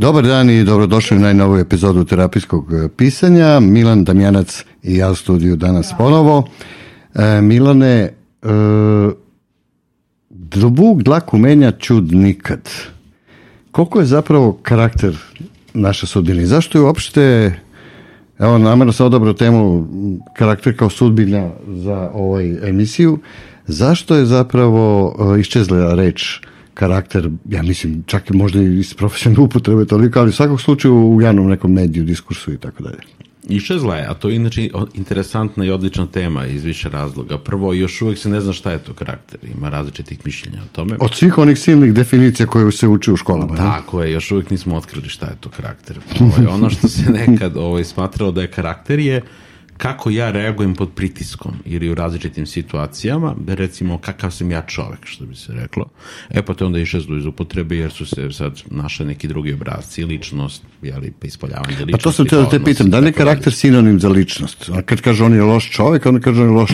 Dobar dan i dobrodošli u najnovu epizodu terapijskog e, pisanja. Milan Damjanac i ja u studiju danas ponovo. E, Milane, e, drvuk dlaku menja čud nikad. Koliko je zapravo karakter naša sudbina? Zašto je uopšte, evo namjerno sam odabrao temu karakter kao sudbina za ovoj emisiju, zašto je zapravo e, iščezla reč karakter, ja mislim čak i možda i iz profesionalne upotrebe toliko, ali u svakog slučaju u javnom nekom mediju, diskursu i tako dalje. Iščezla je, a to je inače interesantna i odlična tema iz više razloga. Prvo, još uvijek se ne zna šta je to karakter, ima različitih mišljenja o tome. Od svih onih silnih definicija koje se uče u školama. Tako je, još uvijek nismo otkrili šta je to karakter. Ovo je ono što se nekad ovaj, smatralo da je karakter je kako ja reagujem pod pritiskom ili u različitim situacijama, recimo kakav sam ja čovek, što bi se reklo. E pa te onda išezlu iz upotrebe jer su se sad našli neki drugi obrazci, ličnost, jeli, pa ispoljavanje ličnosti. Pa to sam te da te pitam, da li je karakter sinonim za ličnost? A kad kaže on je loš čovek, onda kaže on je loš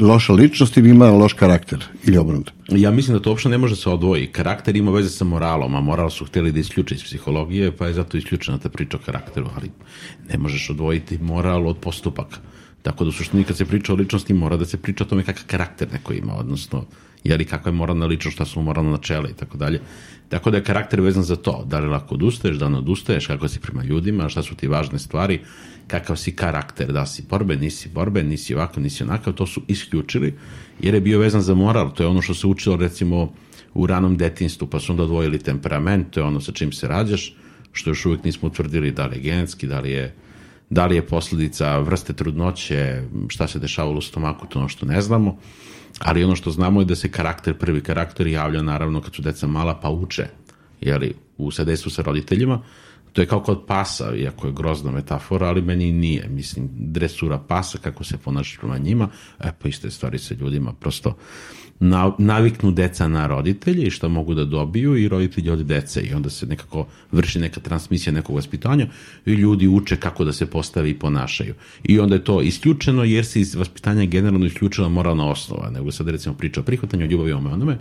loša ličnost ili ima loš karakter ili obrnuto? Ja mislim da to uopšte ne može se odvoji. Karakter ima veze sa moralom, a moral su hteli da isključe iz psihologije, pa je zato isključena ta priča o karakteru, ali ne možeš odvojiti moral od postupaka. Tako da u suštini kad se priča o ličnosti mora da se priča o tome kakav karakter neko ima, odnosno je li kakva je moralna ličnost, šta su moralna načela i tako dalje. Tako da je karakter vezan za to, da li lako odustaješ, da ne odustaješ, kako si prema ljudima, šta su ti važne stvari, kakav si karakter, da si borbe, nisi borbe, nisi ovako, nisi onakav, to su isključili, jer je bio vezan za moral, to je ono što se učilo recimo u ranom detinstvu, pa su onda odvojili temperament, to je ono sa čim se rađaš, što još uvijek nismo utvrdili da li je genetski, da li je da li je posljedica vrste trudnoće, šta se dešavalo u stomaku, to ono što ne znamo, ali ono što znamo je da se karakter, prvi karakter javlja naravno kad su deca mala pa uče, jeli, u sadejstvu sa roditeljima, to je kao kod pasa, iako je grozna metafora, ali meni nije. Mislim, dresura pasa, kako se ponašaš prema njima, e pa iste stvari sa ljudima, prosto naviknu deca na roditelje i šta mogu da dobiju i roditelji od dece i onda se nekako vrši neka transmisija nekog vaspitanja i ljudi uče kako da se postave i ponašaju. I onda je to isključeno jer se iz vaspitanja generalno isključila moralna osnova, nego sad recimo priča o prihvatanju, o ljubavi, o onome,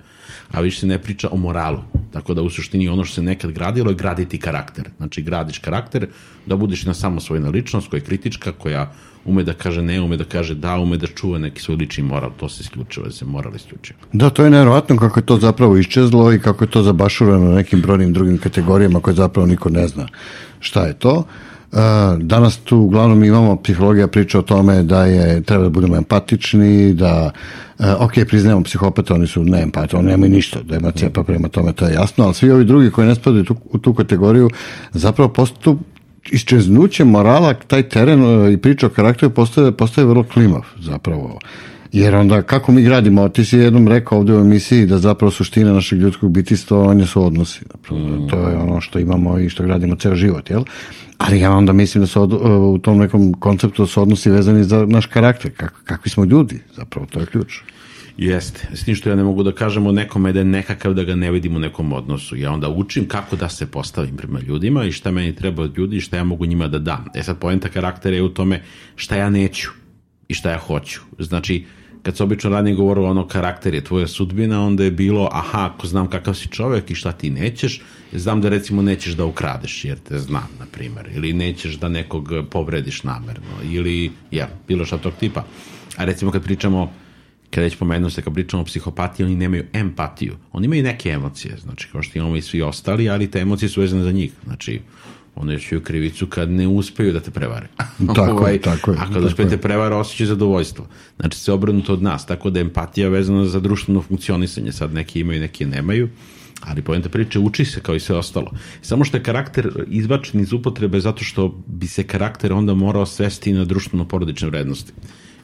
a više se ne priča o moralu. Tako da u suštini ono što se nekad gradilo je graditi karakter. Znači gradiš karakter da budeš na samo svojna ličnost koja je kritička, koja ume da kaže ne, ume da kaže da, ume da čuva neki svoj lični moral, to se isključuje, da se moral isključuje. Da, to je nevjerojatno kako je to zapravo iščezlo i kako je to zabašurano nekim brojnim drugim kategorijama koje zapravo niko ne zna šta je to. E, danas tu uglavnom imamo psihologija priča o tome da je treba da budemo empatični, da e, ok, priznajemo psihopata, oni su neempati, oni nemaju ništa, da ima cepa prema tome, to je jasno, ali svi ovi drugi koji ne spadaju tu, u tu kategoriju zapravo postup, isčeznuće morala, taj teren e, i priča o karakteru postaje, postaje vrlo klimav zapravo. Jer onda kako mi gradimo, ti si jednom rekao ovdje u emisiji da zapravo suština našeg ljudskog bitistovanja su odnosi. Zapravo, mm. To je ono što imamo i što gradimo ceo život, jel? Ali ja onda mislim da su od, u tom nekom konceptu da su odnosi vezani za naš karakter, kak, kakvi smo ljudi, zapravo to je ključ. Jeste, s tim što ja ne mogu da kažem o nekome da je nekakav da ga ne vidim u nekom odnosu. Ja onda učim kako da se postavim prema ljudima i šta meni treba od ljudi i šta ja mogu njima da dam. E sad, poenta karaktera je u tome šta ja neću i šta ja hoću. Znači, kad se obično radnije govorilo ono karakter je tvoja sudbina, onda je bilo aha, ako znam kakav si čovjek i šta ti nećeš, znam da recimo nećeš da ukradeš jer te znam, na primjer, ili nećeš da nekog povrediš namerno, ili ja, bilo šta tog tipa. A recimo kad pričamo kada već pomenuo se, kad pričamo o psihopatiji, oni nemaju empatiju. Oni imaju neke emocije, znači kao što imamo i svi ostali, ali te emocije su vezane za njih. Znači, oni čuju krivicu kad ne uspeju da te prevare. Tako, ovaj, tako je. A kad uspeju da te prevare, osjećaju zadovoljstvo. Znači, se obrnuto od nas. Tako da je empatija vezana za društveno funkcionisanje. Sad neki imaju, neki nemaju. Ali pojenta priče, uči se kao i sve ostalo. Samo što je karakter izbačen iz upotrebe zato što bi se karakter onda morao svesti na društveno porodične vrednosti.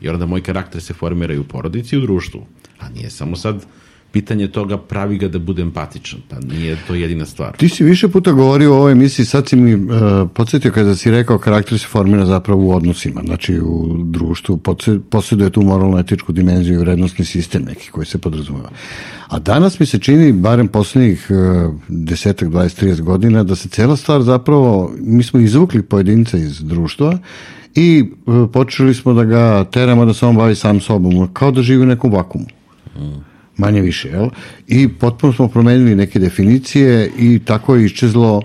I onda moj karakter se formira i u porodici i u društvu. A nije samo sad pitanje toga pravi ga da bude empatičan, pa nije to jedina stvar. Ti si više puta govorio o ovoj emisiji, sad si mi uh, podsjetio kada si rekao karakter se formira zapravo u odnosima, znači u društvu, posjeduje tu moralno-etičku dimenziju i vrednostni sistem neki koji se podrazumeva. A danas mi se čini, barem poslednjih uh, desetak, 20, 30 godina, da se cela stvar zapravo, mi smo izvukli pojedinca iz društva i uh, počeli smo da ga teramo da se on bavi sam sobom, kao da živi u nekom vakumu. Manje više, jel? I potpuno smo promenili neke definicije i tako je iščezlo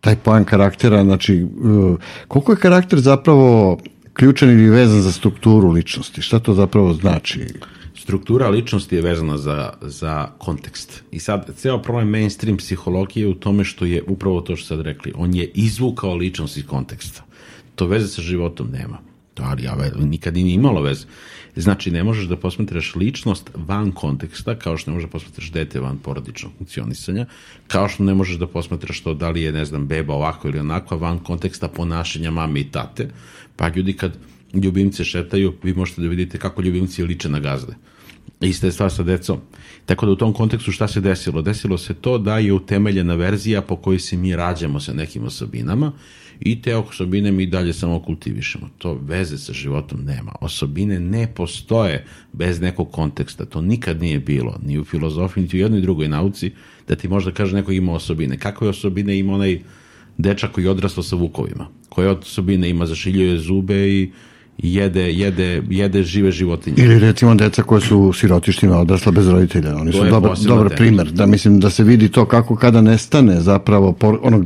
taj pojam karaktera, znači uh, koliko je karakter zapravo ključan ili vezan za strukturu ličnosti? Šta to zapravo znači? struktura ličnosti je vezana za, za kontekst. I sad, ceo problem mainstream psihologije u tome što je upravo to što sad rekli. On je izvukao ličnost iz konteksta. To veze sa životom nema. To, ali ja nikad i nije imalo veze. Znači, ne možeš da posmetraš ličnost van konteksta, kao što ne možeš da posmetraš dete van porodičnog funkcionisanja, kao što ne možeš da posmetraš to da li je, ne znam, beba ovako ili onako, van konteksta ponašanja mame i tate. Pa ljudi kad ljubimce šetaju, vi možete da vidite kako ljubimci liče na gazde. Ista je stvar sa decom. Tako da u tom kontekstu šta se desilo? Desilo se to da je utemeljena verzija po kojoj se mi rađamo sa nekim osobinama i te osobine mi dalje samo kultivišemo. To veze sa životom nema. Osobine ne postoje bez nekog konteksta. To nikad nije bilo, ni u filozofiji, ni u jednoj drugoj nauci, da ti možda kaže neko ima osobine. Kakve osobine ima onaj dečak koji je odrastao sa vukovima? Koje osobine ima? Zašiljuje zube i jede, jede, jede žive životinje. Ili recimo deca koja su u sirotištima odrasla bez roditelja. Oni to su dobar, dobar primer. Da mislim da se vidi to kako kada nestane zapravo por, onog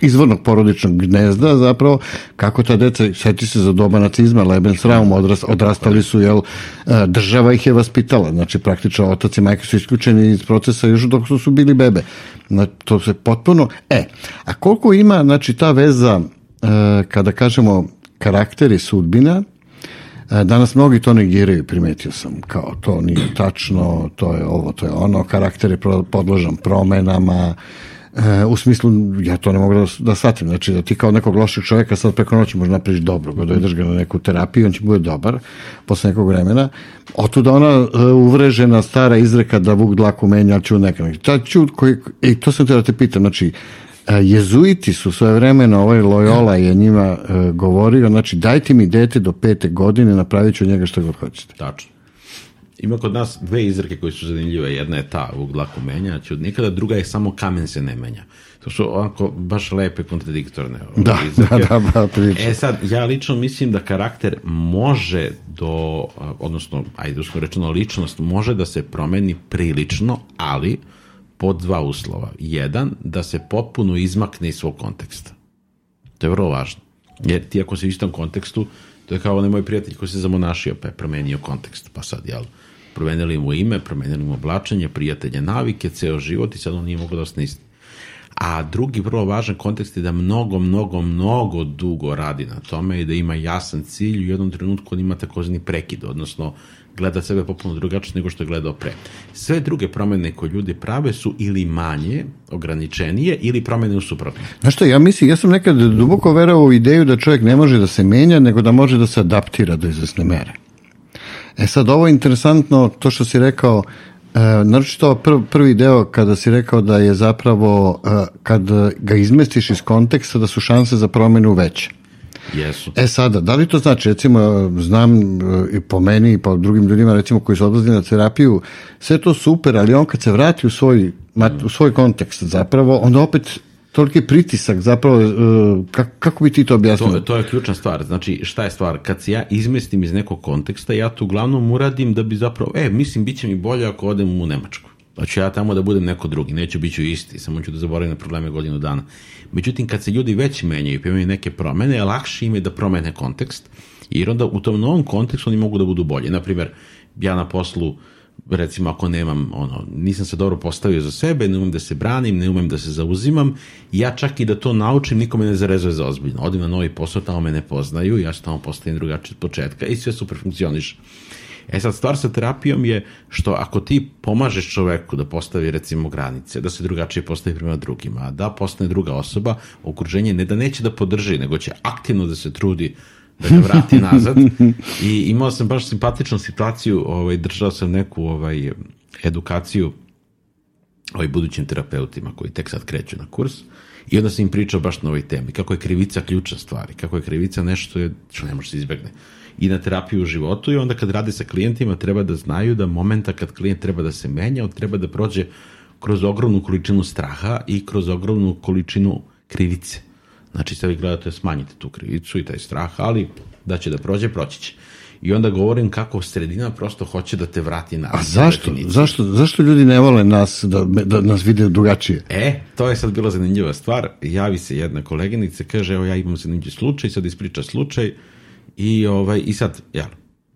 izvornog porodičnog gnezda zapravo kako ta deca seti se za doba nacizma Lebensraum odrast, odrastali su jel e, država ih je vaspitala znači praktično otac i majka su isključeni iz procesa još dok su, su bili bebe znači, to se potpuno e a koliko ima znači ta veza e, kada kažemo karakteri sudbina, e, Danas mnogi to negiraju, primetio sam, kao to nije tačno, to je ovo, to je ono, karakter je podložan promenama, e, u smislu, ja to ne mogu da, da shvatim, znači da ti kao nekog lošeg čovjeka sad preko noći možeš napraviš dobro, ga dojedeš ga na neku terapiju, on će bude dobar posle nekog vremena. Otuda ona e, uvrežena stara izreka da Vuk dlaku menja, ću neka. Ta čud koji, i to sam te da te pitam, znači, jezuiti su svoje vremena, ovaj Loyola je njima uh, govorio, znači dajte mi dete do pete godine, napravit ću njega što god hoćete. Tačno. Ima kod nas dve izreke koje su zanimljive. Jedna je ta, u dlaku menja, će od nikada, druga je samo kamen se ne menja. To su onako baš lepe kontradiktorne da, izreke. Da, da, da, priča. E sad, ja lično mislim da karakter može do, odnosno, ajde usko rečeno, ličnost može da se promeni prilično, ali pod dva uslova. Jedan, da se potpuno izmakne iz svog konteksta. To je vrlo važno. Jer ti ako si u istom kontekstu, to je kao onaj moj prijatelj koji se zamonašio, pa je promenio kontekst. Pa sad, jel, promenili mu ime, promenili mu oblačenje, prijatelje, navike, ceo život i sad on nije mogao da ostane isti. A drugi vrlo važan kontekst je da mnogo, mnogo, mnogo dugo radi na tome i da ima jasan cilj u jednom trenutku on ima takozvani prekid, odnosno gleda sebe popuno drugačije nego što je gledao pre. Sve druge promene koje ljudi prave su ili manje, ograničenije, ili promene u suprotno. Znaš što, ja mislim, ja sam nekad duboko verao u ideju da čovjek ne može da se menja, nego da može da se adaptira do izvesne mere. E sad, ovo je interesantno, to što si rekao, E, naročito prv, prvi deo kada si rekao da je zapravo e, kad ga izmestiš iz konteksta da su šanse za promenu veće. Jesu. E sada, da li to znači, recimo, znam e, i po meni i po drugim ljudima, recimo, koji su odlazili na terapiju, sve to super, ali on kad se vrati u svoj, u svoj kontekst zapravo, onda opet toliki pritisak zapravo, e, kako, kako bi ti to objasnio? To, to je ključna stvar. Znači, šta je stvar? Kad se ja izmestim iz nekog konteksta, ja to uglavnom uradim da bi zapravo, e, mislim, bit će mi bolje ako odem u Nemačku. Pa ću ja tamo da budem neko drugi, neću biti ću isti, samo ću da zaboravim na probleme godinu dana. Međutim, kad se ljudi već menjaju, pa imaju neke promene, lakše im je da promene kontekst, jer onda u tom novom kontekstu oni mogu da budu bolji. Naprimer, ja na poslu, recimo ako nemam, ono, nisam se dobro postavio za sebe, ne umem da se branim, ne umem da se zauzimam, ja čak i da to naučim, nikome ne zarezuje za ozbiljno. Odim na novi posao, tamo me ne poznaju, ja se tamo postavim drugačije od početka i sve super funkcioniš. E sad, stvar sa terapijom je što ako ti pomažeš čoveku da postavi recimo granice, da se drugačije postavi prema drugima, da postane druga osoba, okruženje ne da neće da podrži, nego će aktivno da se trudi da ga vrati nazad. I imao sam baš simpatičnu situaciju, ovaj, držao sam neku ovaj, edukaciju ovaj, budućim terapeutima koji tek sad kreću na kurs i onda sam im pričao baš na ovoj temi, kako je krivica ključna stvari, kako je krivica nešto je, što ne može se izbegne i na terapiju u životu i onda kad rade sa klijentima treba da znaju da momenta kad klijent treba da se menja, on treba da prođe kroz ogromnu količinu straha i kroz ogromnu količinu krivice. Znači, sad vi gledate, smanjite tu krivicu i taj strah, ali da će da prođe, proći će. I onda govorim kako sredina prosto hoće da te vrati na A zašto? Zašto, zašto ljudi ne vole nas da, da nas vide drugačije? E, to je sad bila zanimljiva stvar. Javi se jedna koleginica, kaže, evo ja imam zanimljiv slučaj, sad ispriča slučaj i, ovaj, i sad, jel,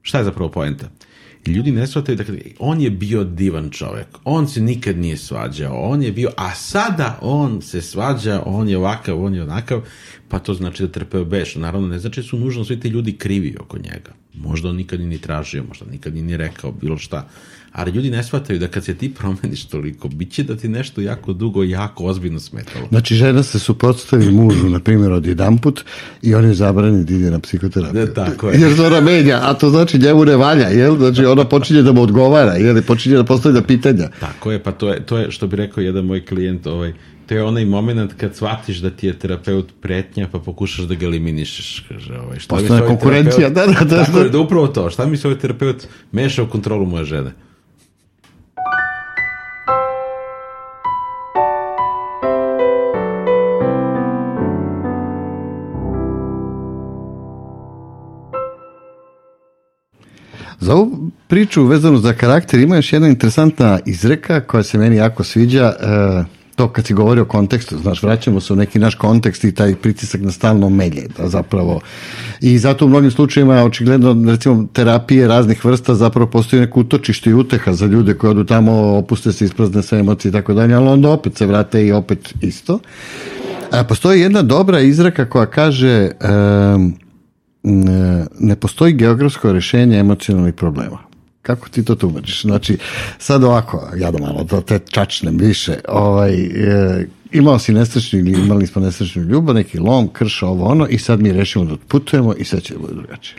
šta je zapravo poenta? I ljudi ne shvataju da on je bio divan čovek, on se nikad nije svađao, on je bio, a sada on se svađa, on je ovakav, on je onakav, pa to znači da trpeo beš. Naravno, ne znači da su nužno svi ti ljudi krivi oko njega. Možda on nikad ni tražio, možda nikad ni rekao bilo šta. Ali ljudi ne shvataju da kad se ti promeniš toliko, bit će da ti nešto jako dugo, jako ozbiljno smetalo. Znači, žena se suprotstavi mužu, na primjer, od jedan put i on je zabrani da ide na psihoterapiju. Ne, tako je. Jer ona menja, a to znači njemu ne valja, jel? Znači, ona počinje da mu odgovara, jel? Počinje da postavlja pitanja. Tako je, pa to je, to je što bi rekao jedan moj klijent, ovaj, to je onaj moment kad shvatiš da ti je terapeut pretnja pa pokušaš da ga eliminišeš. Kaže, ovaj, šta Postane mi konkurencija, da, da, da. Tako je, da upravo to. Šta mi se ovaj terapeut meša u kontrolu moje žene? Za ovu priču vezanu za karakter ima još jedna interesantna izreka koja se meni jako sviđa. E, to kad si govori o kontekstu, znaš, vraćamo se u neki naš kontekst i taj pritisak na stalno melje, da zapravo, i zato u mnogim slučajevima, očigledno, recimo, terapije raznih vrsta zapravo postoji neko utočište i uteha za ljude koji odu tamo, opuste se, isprazne sve emocije i tako dalje, ali onda opet se vrate i opet isto. A, postoji jedna dobra izreka koja kaže um, ne postoji geografsko rešenje emocionalnih problema. Kako ti to tumačiš? Znači, sad ovako, ja da malo da te čačnem više, ovaj, e, imao si nesrećni ili imali smo nesrećnu ljubav, neki lom, krš, ovo ono, i sad mi rešimo da putujemo i sve će da bude drugačije.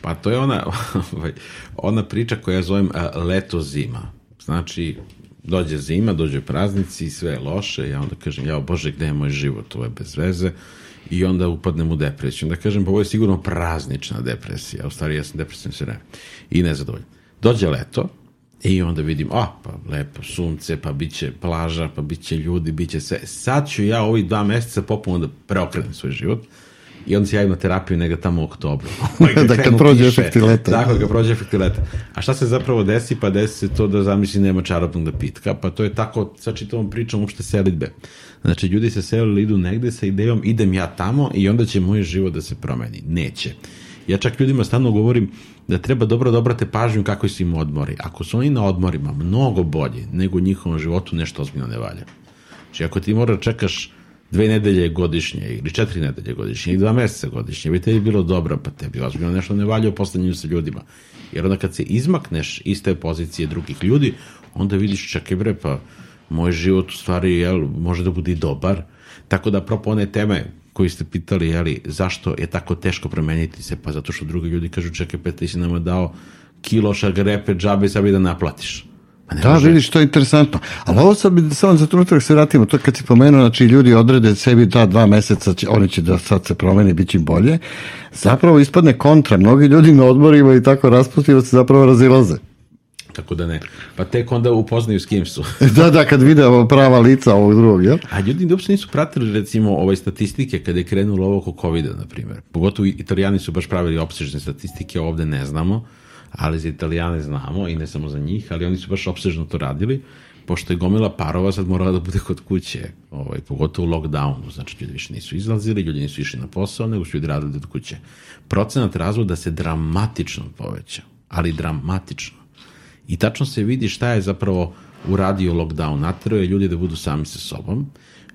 Pa to je ona, ovaj, ona priča koja ja zovem a, leto zima. Znači, dođe zima, dođe praznici, sve je loše, ja onda kažem, ja, bože, gde je moj život, ovo je bez veze, i onda upadnem u depresiju. Onda kažem, pa ovo je sigurno praznična depresija, u stvari ja sam depresivan sve vreme i nezadovoljan. Dođe leto i onda vidim, a, pa lepo sunce, pa bit će plaža, pa bit će ljudi, bit će sve. Sad ću ja ovih dva meseca popuno da preokrenem svoj život i onda se javim na terapiju nega tamo u oktobru. da kad prođe efekti leta. Tako, kad prođe efekti leta. A šta se zapravo desi? Pa desi se to da zamisli nema čarobnog da pitka, pa to je tako, sa čitavom pričom uopšte selitbe. Znači, ljudi se selili, idu negde sa idejom, idem ja tamo i onda će moj život da se promeni. Neće. Ja čak ljudima stalno govorim da treba dobro da obrate pažnju kako su im odmori. Ako su oni na odmorima mnogo bolji nego u njihovom životu, nešto ozbiljno ne valja. Znači, ako ti mora da čekaš dve nedelje godišnje ili četiri nedelje godišnje ili dva meseca godišnje, bi tebi bilo dobro, pa tebi ozbiljno nešto ne valja u postanju sa ljudima. Jer onda kad se izmakneš iz te pozicije drugih ljudi, onda vidiš čekaj bre, pa moj život u stvari jel, može da bude i dobar. Tako da, apropo one teme koji ste pitali, jeli, zašto je tako teško promeniti se, pa zato što drugi ljudi kažu, čekaj, pet, ti si nama dao kilo šagrepe džabe, sad bi da naplatiš. Pa da, može. vidiš, to je interesantno. Ali ovo sad bi, samo za trenutak se vratimo, to kad si pomenuo, znači ljudi odrede sebi da dva meseca, će, oni će da sad se promeni, bit će im bolje, zapravo ispadne kontra. Mnogi ljudi na odmorima i tako raspustimo se zapravo razilaze. Tako da ne. Pa tek onda upoznaju s kim su. da, da, kad vide prava lica ovog drugog, jel? A ljudi uopšte nisu pratili, recimo, ove statistike kada je krenulo ovo oko COVID-a, na primjer. Pogotovo italijani su baš pravili opsežne statistike, ovde ne znamo, ali za italijane znamo i ne samo za njih, ali oni su baš opsežno to radili, pošto je gomila parova sad morala da bude kod kuće, ovaj, pogotovo u lockdownu, znači ljudi više nisu izlazili, ljudi nisu išli na posao, nego su ljudi radili od kuće. Procenat razvoda se dramatično poveća, ali dramatično. I tačno se vidi šta je zapravo uradio lockdown. Natrao je ljudi da budu sami sa sobom.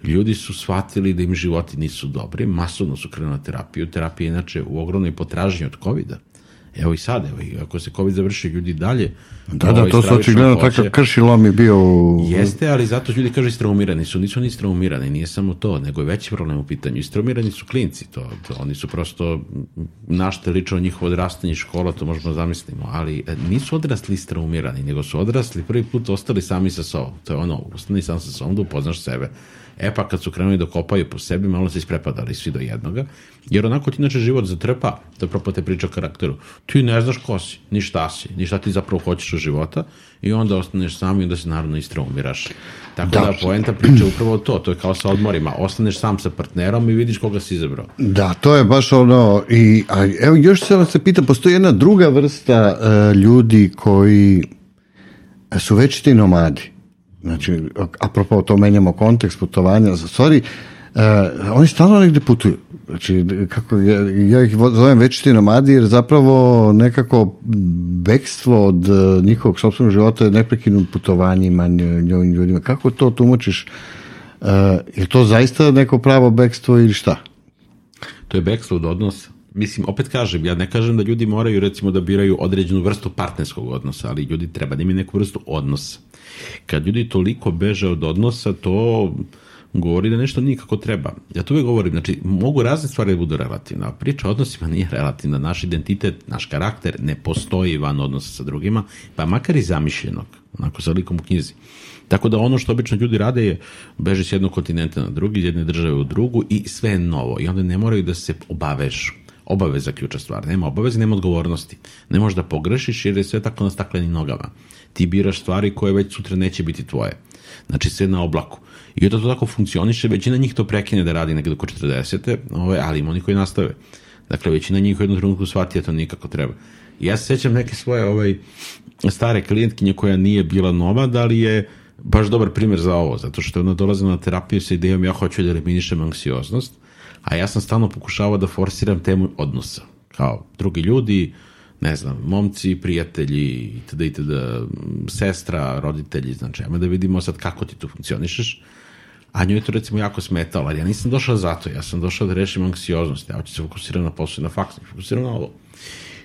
Ljudi su shvatili da im životi nisu dobri, masovno su krenuli na terapiju. Terapija je inače u ogromnoj potražnji od covid -a. Evo i sad, evo, ako se COVID završi, ljudi dalje... Da, da, to su očigledno takav krši lom je bio... U... Jeste, ali zato ljudi kažu istraumirani su. Nisu oni istraumirani, nije samo to, nego je veći problem u pitanju. Istraumirani su klinci, to, to oni su prosto našte lično njihovo odrastanje škola, to možemo zamislimo, ali e, nisu odrasli istraumirani, nego su odrasli prvi put ostali sami sa sobom. To je ono, ostani sam sa sobom da upoznaš sebe E pa kad su krenuli da kopaju po sebi, malo se isprepadali svi do jednoga, jer onako ti inače život zatrpa, da propo te priča o karakteru. Ti ne znaš ko si, ni šta si, ni šta ti zapravo hoćeš u života i onda ostaneš sam i onda se naravno istraumiraš. Tako da, da poenta priča upravo to, to je kao sa odmorima, ostaneš sam sa partnerom i vidiš koga si izabrao. Da, to je baš ono, i, a, evo još se vam se pita, postoji jedna druga vrsta uh, ljudi koji su večiti nomadi. Znači, apropo to menjamo kontekst putovanja, sorry, uh, oni stalno negde putuju. Znači, kako, ja, ja ih zovem večiti nomadi, jer zapravo nekako bekstvo od uh, njihovog sobstvenog života je neprekidno putovanjima njovim ljudima. Kako to tumačiš? Uh, je to zaista neko pravo bekstvo ili šta? To je bekstvo od odnosa. Mislim, opet kažem, ja ne kažem da ljudi moraju recimo da biraju određenu vrstu partnerskog odnosa, ali ljudi treba da imaju neku vrstu odnosa. Kad ljudi toliko beže od odnosa, to govori da nešto nije kako treba. Ja to uvek govorim, znači, mogu razne stvari da budu relativne, a priča o odnosima nije relativna. Naš identitet, naš karakter ne postoji van odnosa sa drugima, pa makar i zamišljenog, onako sa likom u knjizi. Tako da ono što obično ljudi rade je beže s jednog kontinenta na drugi, iz jedne države u drugu i sve je novo. I onda ne moraju da se obavežu. Obaveza ključa stvar. Nema obaveze, nema odgovornosti. Ne možeš da pogrešiš jer je sve tako na staklenim nogama. Ti biraš stvari koje već sutra neće biti tvoje. Znači sve na oblaku. I onda to tako funkcioniše, većina njih to prekine da radi nekada oko 40. Ove, ali ima oni koji nastave. Dakle, većina njih u jednom trenutku shvati da to nikako treba. Ja se sećam neke svoje ovaj, stare klijentkinje koja nije bila nomad, ali je baš dobar primjer za ovo, zato što ona dolaze na terapiju sa idejom ja hoću da eliminišem anksioznost, a ja sam stalno pokušavao da forsiram temu odnosa. Kao drugi ljudi, ne znam, momci, prijatelji, itd., itd., sestra, roditelji, znači, ajmo da vidimo sad kako ti tu funkcionišeš. A njoj je to recimo jako smetalo, ali ja nisam došao zato, ja sam došao da rešim anksioznost, ja hoću se fokusirati na posao na faks, fokusirati na ovo.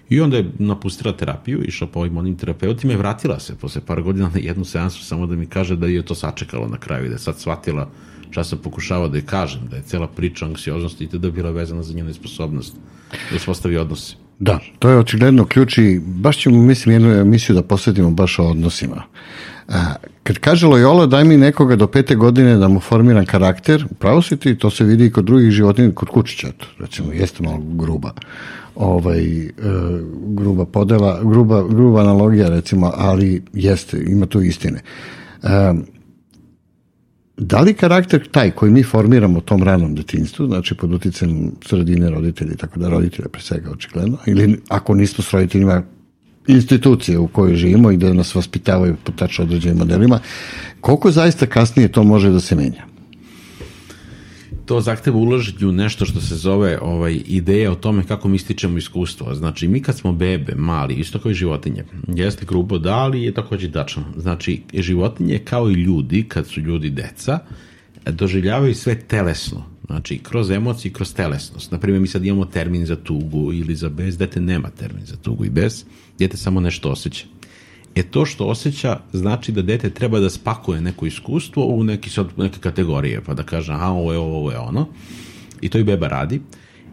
I onda je napustila terapiju, išla po ovim onim terapeutima i vratila se posle par godina na jednu seansu samo da mi kaže da je to sačekalo na kraju i da je sad shvatila šta sam pokušavao da je kažem, da je cela priča anksioznosti i da bila vezana za njenu sposobnost da uspostavi odnose. Da, to je očigledno ključ i baš ćemo, mislim, jednu emisiju da posvetimo baš o odnosima. A, kad kaže Loyola, daj mi nekoga do pete godine da mu formiram karakter, upravo si ti, to se vidi i kod drugih životinja, kod kučića, to, recimo, jeste malo gruba ovaj e, gruba podela, gruba, gruba analogija recimo, ali jeste, ima tu istine. E, da li karakter taj koji mi formiramo u tom ranom detinstvu, znači pod uticajem sredine roditelji, tako da roditelja pre svega očigledno, ili ako nismo s roditeljima institucije u kojoj živimo i da nas vaspitavaju po tačno određenim modelima, koliko zaista kasnije to može da se menja? To zahteva uloženje u nešto što se zove ovaj, ideja o tome kako mi stičemo iskustvo. Znači, mi kad smo bebe, mali, isto kao i životinje, jeste grubo da, ali je takođe dačno. Znači, životinje kao i ljudi, kad su ljudi deca, doživljavaju sve telesno. Znači, kroz emocije, kroz telesnost. Naprimjer, mi sad imamo termin za tugu ili za bez, dete nema termin za tugu i bez, dete samo nešto osjeća. E to što osjeća znači da dete treba da spakuje neko iskustvo u neki sad, neke kategorije, pa da kaže aha, ovo je ovo, ovo je ono. I to i beba radi.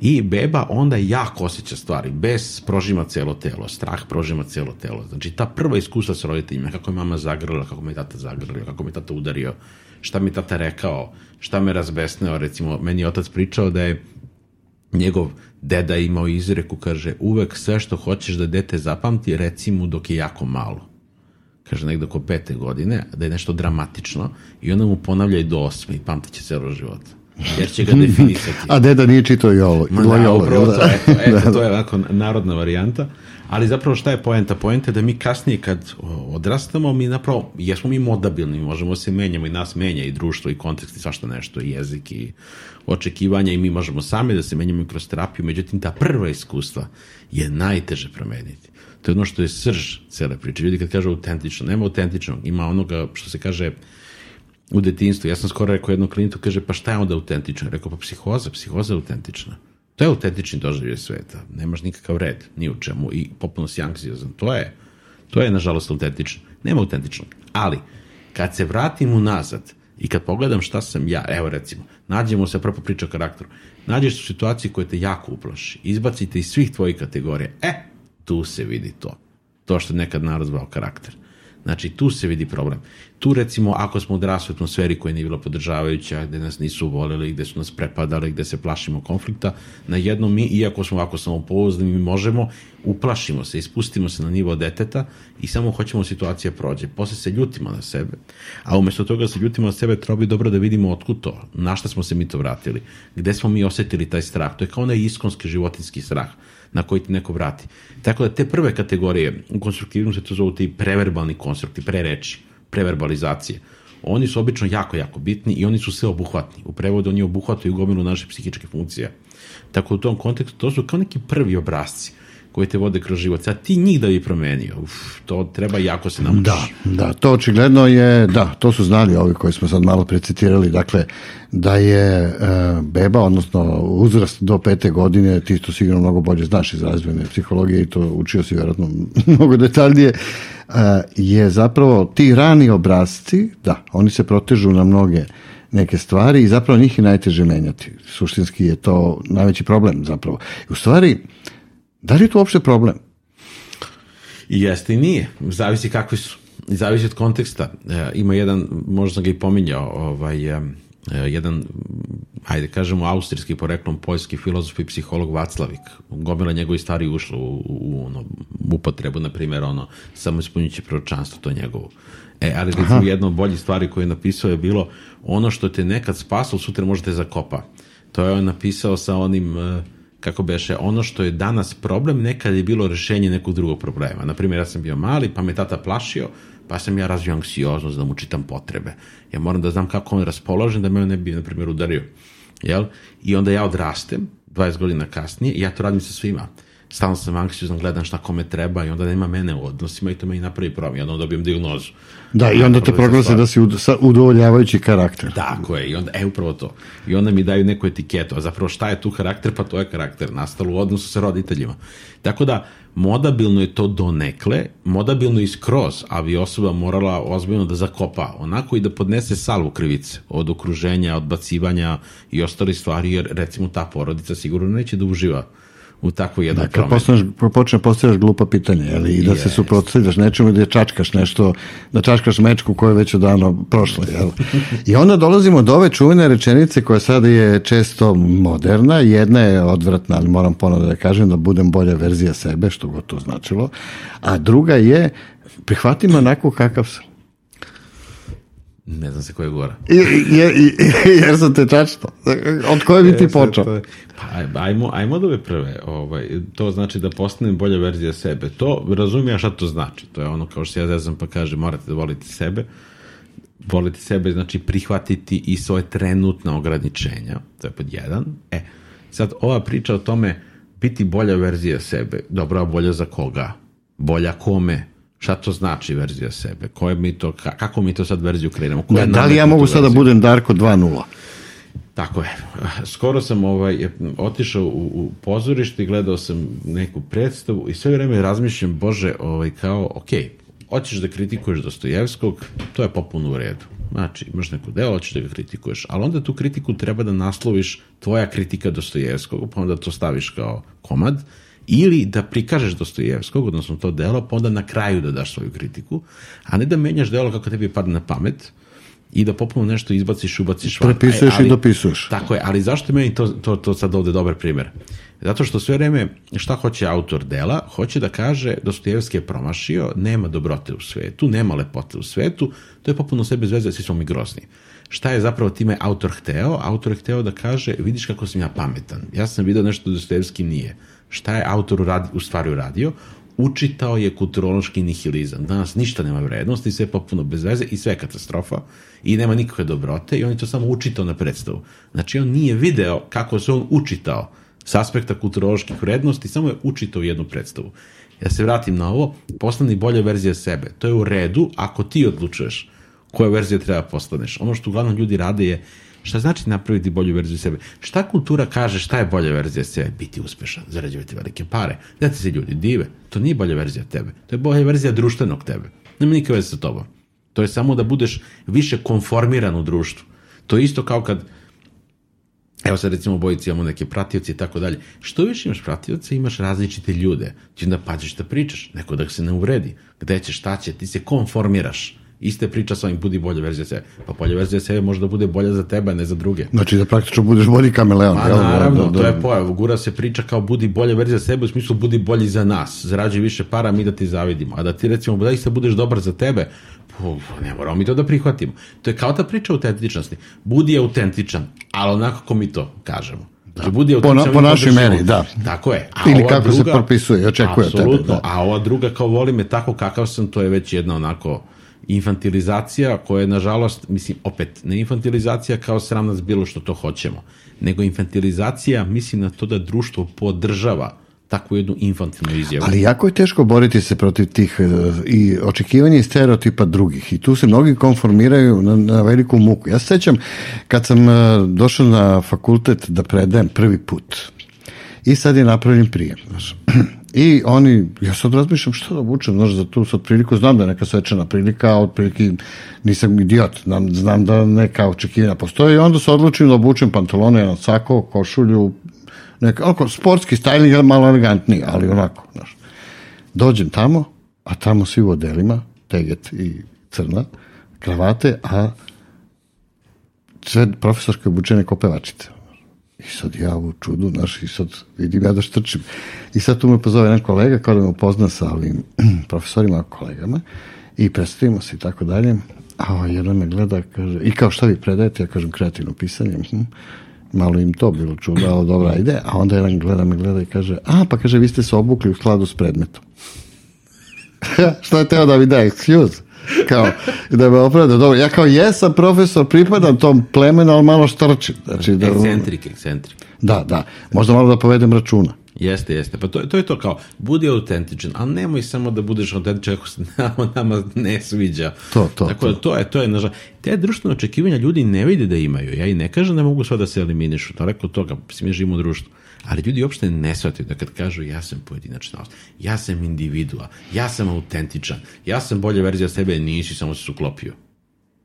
I beba onda jako osjeća stvari, bez prožima celo telo, strah prožima celo telo. Znači ta prva iskustva sa roditeljima, kako je mama zagrlila, kako me tata zagrlio, kako me tata udario, šta mi tata rekao, šta me razbesneo, recimo, meni je otac pričao da je njegov deda imao izreku, kaže, uvek sve što hoćeš da dete zapamti, reci mu dok je jako malo kaže negde oko pete godine, da je nešto dramatično i onda mu ponavlja i do osme i pamtiće celo život. Jer će ga definisati. A deda nije čitao i ovo. Ma da, upravo da. to, eto, eto, da, to je ovako narodna varijanta. Ali zapravo šta je poenta? Poenta je da mi kasnije kad odrastamo, mi napravo, jesmo mi modabilni, možemo se menjamo i nas menja i društvo i kontekst i svašta nešto, i jezik i očekivanja i mi možemo sami da se menjamo i kroz terapiju, međutim ta prva iskustva je najteže promeniti. To je ono što je srž cele priče. Ljudi kad kažu autentično, nema autentičnog, ima onoga što se kaže u detinstvu. Ja sam skoro rekao jednom klinitu, kaže, pa šta je onda autentično? Rekao, pa psihoza, psihoza je autentična. To je autentični doživlje sveta. Nemaš nikakav red, ni u čemu i popuno si anksiozan. To je, to je, nažalost, autentično. Nema autentičnog. Ali, kad se vratim unazad i kad pogledam šta sam ja, evo recimo, nađemo se prvo priča o karakteru, nađeš u situaciji koja te jako uplaši, izbacite iz svih tvojih kategorija, e, tu se vidi to. To što nekad narod zvao karakter. Znači, tu se vidi problem. Tu, recimo, ako smo odrasli u atmosferi koja nije bila podržavajuća, gde nas nisu volili, gde su nas prepadali, gde se plašimo konflikta, na jednom mi, iako smo ovako samopouzdani, mi možemo, uplašimo se, ispustimo se na nivo deteta i samo hoćemo da situacija prođe. Posle se ljutimo na sebe. A umesto toga se ljutimo na sebe, treba bi dobro da vidimo otkud to, na šta smo se mi to vratili, gde smo mi osetili taj strah. To je kao onaj iskonski životinski strah na koji ti neko vrati. Tako da te prve kategorije, u konstruktivnom se to zovu ti preverbalni konstrukti, prereči, preverbalizacije. Oni su obično jako, jako bitni i oni su sve obuhvatni. U prevodu oni obuhvataju gomilu naše psihičke funkcije. Tako da u tom kontekstu to su kao neki prvi obrazci koji te vode kroz život. Sad ti njih da bi promenio, uf, to treba jako se naučiš. Da, da, to očigledno je, da, to su znali ovi koji smo sad malo precitirali, dakle, da je e, beba, odnosno uzrast do pete godine, ti to sigurno mnogo bolje znaš iz razvojne psihologije i to učio si vjerojatno mnogo detaljnije, e, je zapravo ti rani obrazci, da, oni se protežu na mnoge neke stvari i zapravo njih je najteže menjati. Suštinski je to najveći problem zapravo. U stvari, Da li je to uopšte problem? I jeste i nije. Zavisi kakvi su. Zavisi od konteksta. E, ima jedan, možda sam ga i pominjao, ovaj, e, jedan, ajde kažemo, austrijski poreklom poljski filozof i psiholog Vaclavik. Gomila njegovi stari ušlo u, u, u ono, upotrebu, na primjer, ono, samo ispunjuće proročanstvo, to njegovo. E, ali recimo jedna od boljih stvari koje je napisao je bilo ono što te nekad spaslo, sutra možete zakopa. To je on napisao sa onim uh, kako beše, ono što je danas problem, nekad je bilo rešenje nekog drugog problema. Naprimjer, ja sam bio mali, pa me tata plašio, pa sam ja razvio anksioznost da mu čitam potrebe. Ja moram da znam kako on raspoložen da me ne bi, na primjer, udario. Jel? I onda ja odrastem, 20 godina kasnije, i ja to radim sa svima stalno sam anksiozan, gledam šta kome treba i onda nema mene u odnosima i to me i napravi problem. I onda dobijem diagnozu. Da, i onda te proglase da si udovoljavajući karakter. Tako je, i onda, e, upravo to. I onda mi daju neku etiketu, a zapravo šta je tu karakter? Pa to je karakter, nastalo u odnosu sa roditeljima. Tako da, modabilno je to donekle, modabilno i skroz, a bi osoba morala ozbiljno da zakopa, onako i da podnese salvu krivice od okruženja, odbacivanja i ostali stvari, jer recimo ta porodica sigurno neće da uživa u takvu jednu da, kad postaneš, počne postavljaš glupa pitanja, jel, i da yes. se suprotstavljaš nečemu da čačkaš nešto, da čačkaš mečku koja je već odavno prošla, jel. I onda dolazimo do ove čuvene rečenice koja sada je često moderna, jedna je odvratna, ali moram ponovno da kažem da budem bolja verzija sebe, što god to značilo, a druga je prihvatim onako kakav sam. Ne znam se ko je gora. I, jer, jer sam te čačno. Od koje bi ti počeo? Pa, ajmo, ajmo od ove prve. Ovaj, to znači da postanem bolja verzija sebe. To, razumijem šta to znači. To je ono kao što ja zezam pa kaže morate da volite sebe. Voliti sebe znači prihvatiti i svoje trenutna ograničenja. To je pod jedan. E, sad ova priča o tome biti bolja verzija sebe. Dobro, a bolja za koga? Bolja kome? Šta to znači verzija sebe? Koje mi to, kako mi to sad verziju krenemo? Da, da li ja mogu sada da budem Darko 2.0? Tako je. Skoro sam ovaj, otišao u, u pozorište i gledao sam neku predstavu i sve vreme razmišljam, Bože, ovaj, kao, ok, hoćeš da kritikuješ Dostojevskog, to je popuno u redu. Znači, imaš neko delo, hoćeš da ga kritikuješ, ali onda tu kritiku treba da nasloviš tvoja kritika Dostojevskog, pa onda to staviš kao komad ili da prikažeš Dostojevskog, odnosno to delo, pa onda na kraju da daš svoju kritiku, a ne da menjaš delo kako tebi padne na pamet i da popuno nešto izbaciš, ubaciš. Prepisuješ e, i dopisuješ. Tako je, ali zašto je meni to, to, to sad ovde dobar primer? Zato što sve vreme, šta hoće autor dela? Hoće da kaže Dostojevski je promašio, nema dobrote u svetu, nema lepote u svetu, to je popuno sve bez veze, svi smo mi grozni. Šta je zapravo time autor hteo? Autor je hteo da kaže, vidiš kako sam ja pametan. Ja sam video nešto Dostojevski nije šta je autor uradi, u stvari uradio, učitao je kulturološki nihilizam. Danas ništa nema vrednosti, sve je popuno bez veze i sve je katastrofa i nema nikakve dobrote i on je to samo učitao na predstavu. Znači on nije video kako se on učitao s aspekta kulturoloških vrednosti, samo je učitao jednu predstavu. Ja se vratim na ovo, postani bolja verzija sebe. To je u redu ako ti odlučuješ koja verzija treba postaneš. Ono što uglavnom ljudi rade je Šta znači napraviti bolju verziju sebe? Šta kultura kaže šta je bolja verzija sebe? Biti uspešan, zarađivati velike pare. Da ti se ljudi dive. To nije bolja verzija tebe. To je bolja verzija društvenog tebe. Nema nikakve veze sa tobom. To je samo da budeš više konformiran u društvu. To je isto kao kad Evo sad recimo bojici imamo neke pratioce i tako dalje. Što više imaš pratioce, imaš različite ljude. Ti onda pađeš da pričaš, neko da se ne uvredi. Gde će, šta će, ti se konformiraš. Iste priča sa ovim, budi bolja verzija sebe. Pa bolja verzija sebe može da bude bolja za tebe, a ne za druge. Znači da praktično budeš bolji kameleon. Pa? Da, naravno, da, da. to je pojav. Gura se priča kao budi bolja verzija sebe u smislu budi bolji za nas. Zarađuj više para, mi da ti zavidimo. A da ti recimo da isto budeš dobar za tebe, pu, ne moramo mi to da prihvatimo. To je kao ta priča o autentičnosti. Budi autentičan, ali onako kako mi to kažemo. Znači, budi Po na- autentičan, po našoj meri, da. Tako je. A Ili kako se propisuje očekuje tebe, da. A ova druga kao voli me tako kakav sam, to je već jedna onako infantilizacija koja je nažalost, mislim, opet, ne infantilizacija kao sram nas bilo što to hoćemo, nego infantilizacija, mislim na to da društvo podržava takvu jednu infantilnu izjavu. Ali jako je teško boriti se protiv tih e, i očekivanja i stereotipa drugih. I tu se mnogi konformiraju na, na veliku muku. Ja se sećam kad sam e, došao na fakultet da predajem prvi put. I sad je napravljen prijem. I oni, ja sad razmišljam što da obučem, znaš, za tu sad priliku, znam da je neka svečana prilika, otprilike nisam idiot, znam, znam da neka očekivanja postoje i onda se odlučim da obučem pantalone, jedan sako, košulju, neka, onako, sportski styling, malo elegantniji, ali onako, znaš. Dođem tamo, a tamo svi u odelima, teget i crna, kravate, a sve profesorske obučene kao pevačice. I sad ja u čudu, znaš, i sad vidim ja da štrčim. I sad tu me pozove jedan kolega, kao da me upozna sa ovim profesorima, kolegama, i predstavimo se i tako dalje. A ovaj jedan me gleda, kaže, i kao šta vi predajete? Ja kažem, kreativno pisanje. Hm. Malo im to bilo čudo, ali dobra ide. A onda jedan gleda me gleda i kaže, a, pa kaže, vi ste se obukli u skladu s predmetom. šta je teo da mi da excuse? Kao, da me opravda, dobro, ja kao jesam profesor, pripadam tom plemenu, ali malo štrčim. Znači, da, Ekscentrik, ekscentrik. da, da, možda malo da povedem računa. Jeste, jeste. Pa to, to je to kao, budi autentičan, ali nemoj samo da budeš autentičan ako se nama, nama ne sviđa. To, to, Tako da to je, to je, nažal, te društvene očekivanja ljudi ne vide da imaju. Ja i ne kažem da mogu sva da se eliminišu, daleko od toga, mislim, mi živimo u društvu. Ali ljudi uopšte ne shvataju da kad kažu ja sam pojedinačna osoba, ja sam individua, ja sam autentičan, ja sam bolja verzija sebe, nisi, samo se uklopio.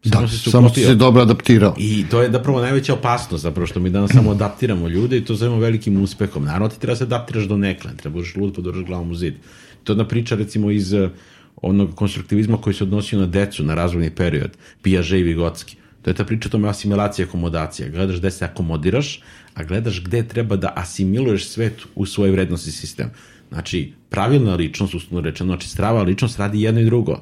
Da, si se samo si se dobro adaptirao. I to je zapravo najveća opasnost, zapravo što mi danas samo adaptiramo ljude i to zovemo velikim uspehom. Naravno ti treba se adaptiraš do nekle, ne treba budeš lud pa dođeš glavom u zid. To je jedna priča recimo iz eh, onog konstruktivizma koji se odnosio na decu, na razvojni period, Piaget i Vigotski. To je ta priča o tome asimilacija i akomodacija. Gledaš gde se akomodiraš, a gledaš gde treba da asimiluješ svet u svoj vrednosti sistem. Znači, pravilna ličnost, uslovno rečeno, znači strava ličnost radi jedno i drugo.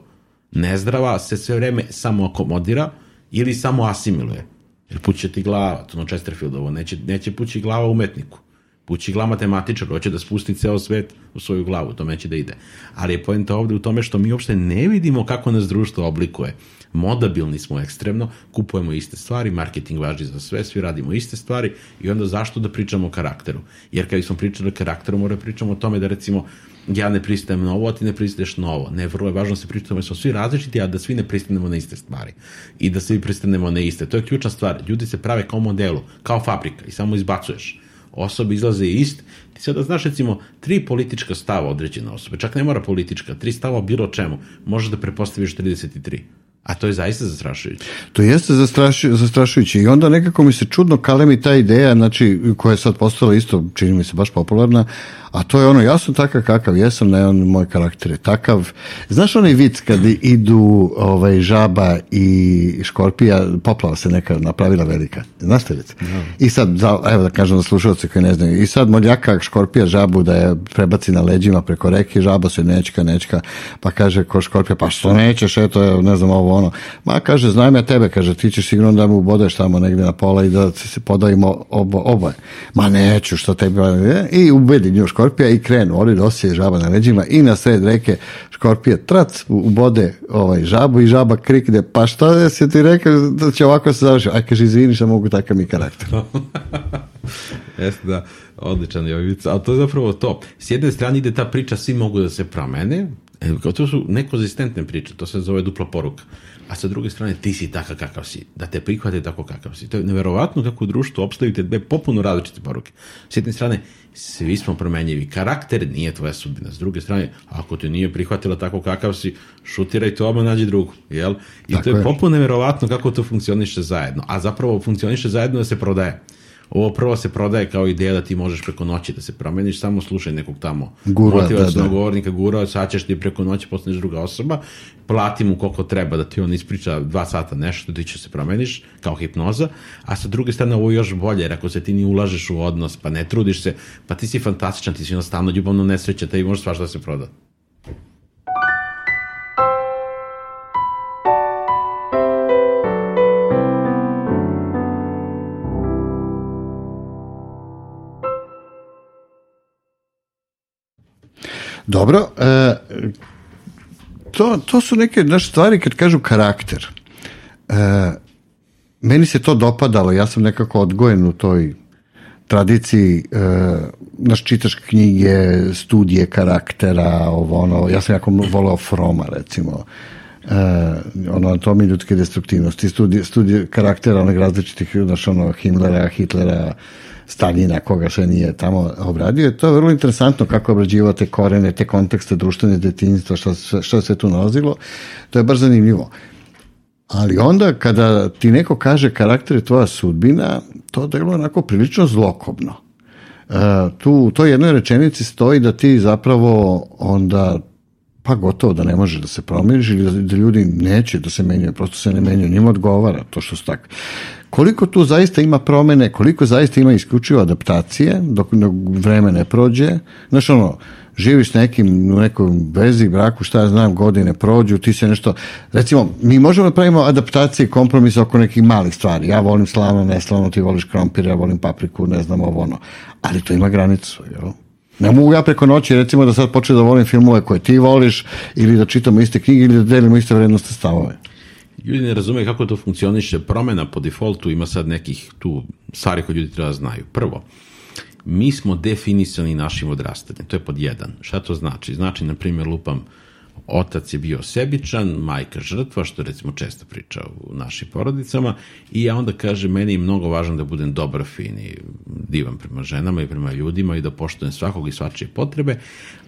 Nezdrava se sve vreme samo akomodira ili samo asimiluje. Jer puće ti glava, to ono Chesterfieldovo, neće, neće pući glava umetniku. Pući glava matematičar, hoće da spusti ceo svet u svoju glavu, to neće da ide. Ali je poenta ovde u tome što mi uopšte ne vidimo kako nas društvo oblikuje. Modabilni smo ekstremno, kupujemo iste stvari, marketing važi za sve, svi radimo iste stvari i onda zašto da pričamo o karakteru? Jer kad smo pričali o karakteru, mora pričamo o tome da recimo ja ne pristajem na ovo, a ti ne pristaješ na ovo. Ne, vrlo je važno da se pričamo da smo svi različiti, a da svi ne pristanemo na iste stvari. I da svi pristanemo na iste. To je ključna stvar. Ljudi se prave kao modelu, kao fabrika i samo izbacuješ. Osobe izlaze ist. Ti sada znaš recimo tri politička stava određene osobe, čak ne mora politička, tri stava bilo čemu, možeš da prepostaviš 33. A to je zaista zastrašujuće. To jeste zastrašu, zastrašujuće i onda nekako mi se čudno kalemi ta ideja, znači, koja je sad postala isto, čini mi se baš popularna, a to je ono, ja sam takav kakav jesam, ne on, moj karakter je takav. Znaš onaj vic kad idu ovaj, žaba i škorpija, poplava se neka napravila velika. Znaš te vic? I sad, evo da kažem za slušalce koji ne znaju, i sad moljaka škorpija žabu da je prebaci na leđima preko reke, žaba se nečka, nečka, pa kaže ko škorpija, pa što nećeš, eto, ne znam, ovo ono. Ma, kaže, znam ja tebe, kaže, ti ćeš sigurno da mu ubodeš tamo negde na pola i da se podavimo obo, oboje. Ma neću, što tebi, i ubedi nju škorpija i krenu, oni nosije žaba na leđima i na sred reke škorpija trac ubode ovaj žabu i žaba krikne, pa šta je se ti rekao da će ovako se završiti? Aj, kaže, izvini što mogu takav mi karakter. Jeste da, odličan je ovaj vic. Ali to je zapravo to. S jedne strane ide ta priča, svi mogu da se promene, e, kao to su nekonzistentne priče, to se zove dupla poruka. A sa druge strane, ti si takav kakav si, da te prihvate tako kakav si. To je neverovatno kako u društvu opstaju te dve popuno različite poruke. S jedne strane, svi smo promenjivi. Karakter nije tvoja sudbina. S druge strane, ako te nije prihvatila tako kakav si, šutiraj to odmah nađi drugu. Jel? I Tako to je je. popuno neverovatno kako to funkcioniše zajedno. A zapravo funkcioniše zajedno da se prodaje. Ovo prvo se prodaje kao ideja da ti možeš preko noći da se promeniš, samo slušaj nekog tamo Gura, motivacionog da, da. govornika, gura, sad ćeš ti preko noći postaneš druga osoba, plati mu koliko treba da ti on ispriča dva sata nešto, ti će se promeniš kao hipnoza, a sa druge strane ovo je još bolje, jer ako se ti ni ulažeš u odnos, pa ne trudiš se, pa ti si fantastičan, ti si jednostavno ljubavno nesreća, te i možeš svašta da se proda. Dobro, e, to, to su neke naše stvari kad kažu karakter. E, meni se to dopadalo, ja sam nekako odgojen u toj tradiciji, e, naš čitaš knjige, studije karaktera, ovo ono, ja sam jako volao Froma recimo, e, ono, anatomije ljudske destruktivnosti, studije, studije karaktera onih različitih, znaš, ono, Himmlera, Hitlera, Staljina, koga sve nije tamo obradio. To je vrlo interesantno kako obrađivao te korene, te kontekste društvene detinjstva, što, što se tu nalazilo. To je baš zanimljivo. Ali onda kada ti neko kaže karakter je tvoja sudbina, to deluje onako prilično zlokobno. E, tu u toj jednoj rečenici stoji da ti zapravo onda pa gotovo da ne može da se promeniš ili da, ljudi neće da se menjaju, prosto se ne menjaju, njima odgovara to što su takvi. Koliko tu zaista ima promene, koliko zaista ima isključivo adaptacije dok, vreme ne prođe, znaš ono, živiš nekim u nekoj vezi, braku, šta ja znam, godine prođu, ti se nešto, recimo, mi možemo da pravimo adaptacije i kompromise oko nekih malih stvari. Ja volim slavno, neslavno, ti voliš krompir, ja volim papriku, ne znam ovo ono. Ali to ima granicu, jel? Ne mogu ja preko noći recimo da sad počnem da volim filmove koje ti voliš ili da čitamo iste knjige ili da delimo iste vrednostne stavove. Ljudi ne razume kako to funkcioniše. Promena po defaultu ima sad nekih tu stvari koje ljudi treba da znaju. Prvo, mi smo definisani našim odrastanjem. To je pod jedan. Šta to znači? Znači, na primjer, lupam, otac je bio sebičan, majka žrtva, što recimo često priča u našim porodicama, i ja onda kažem, meni je mnogo važno da budem dobar, fin i divan prema ženama i prema ljudima i da poštujem svakog i svačije potrebe,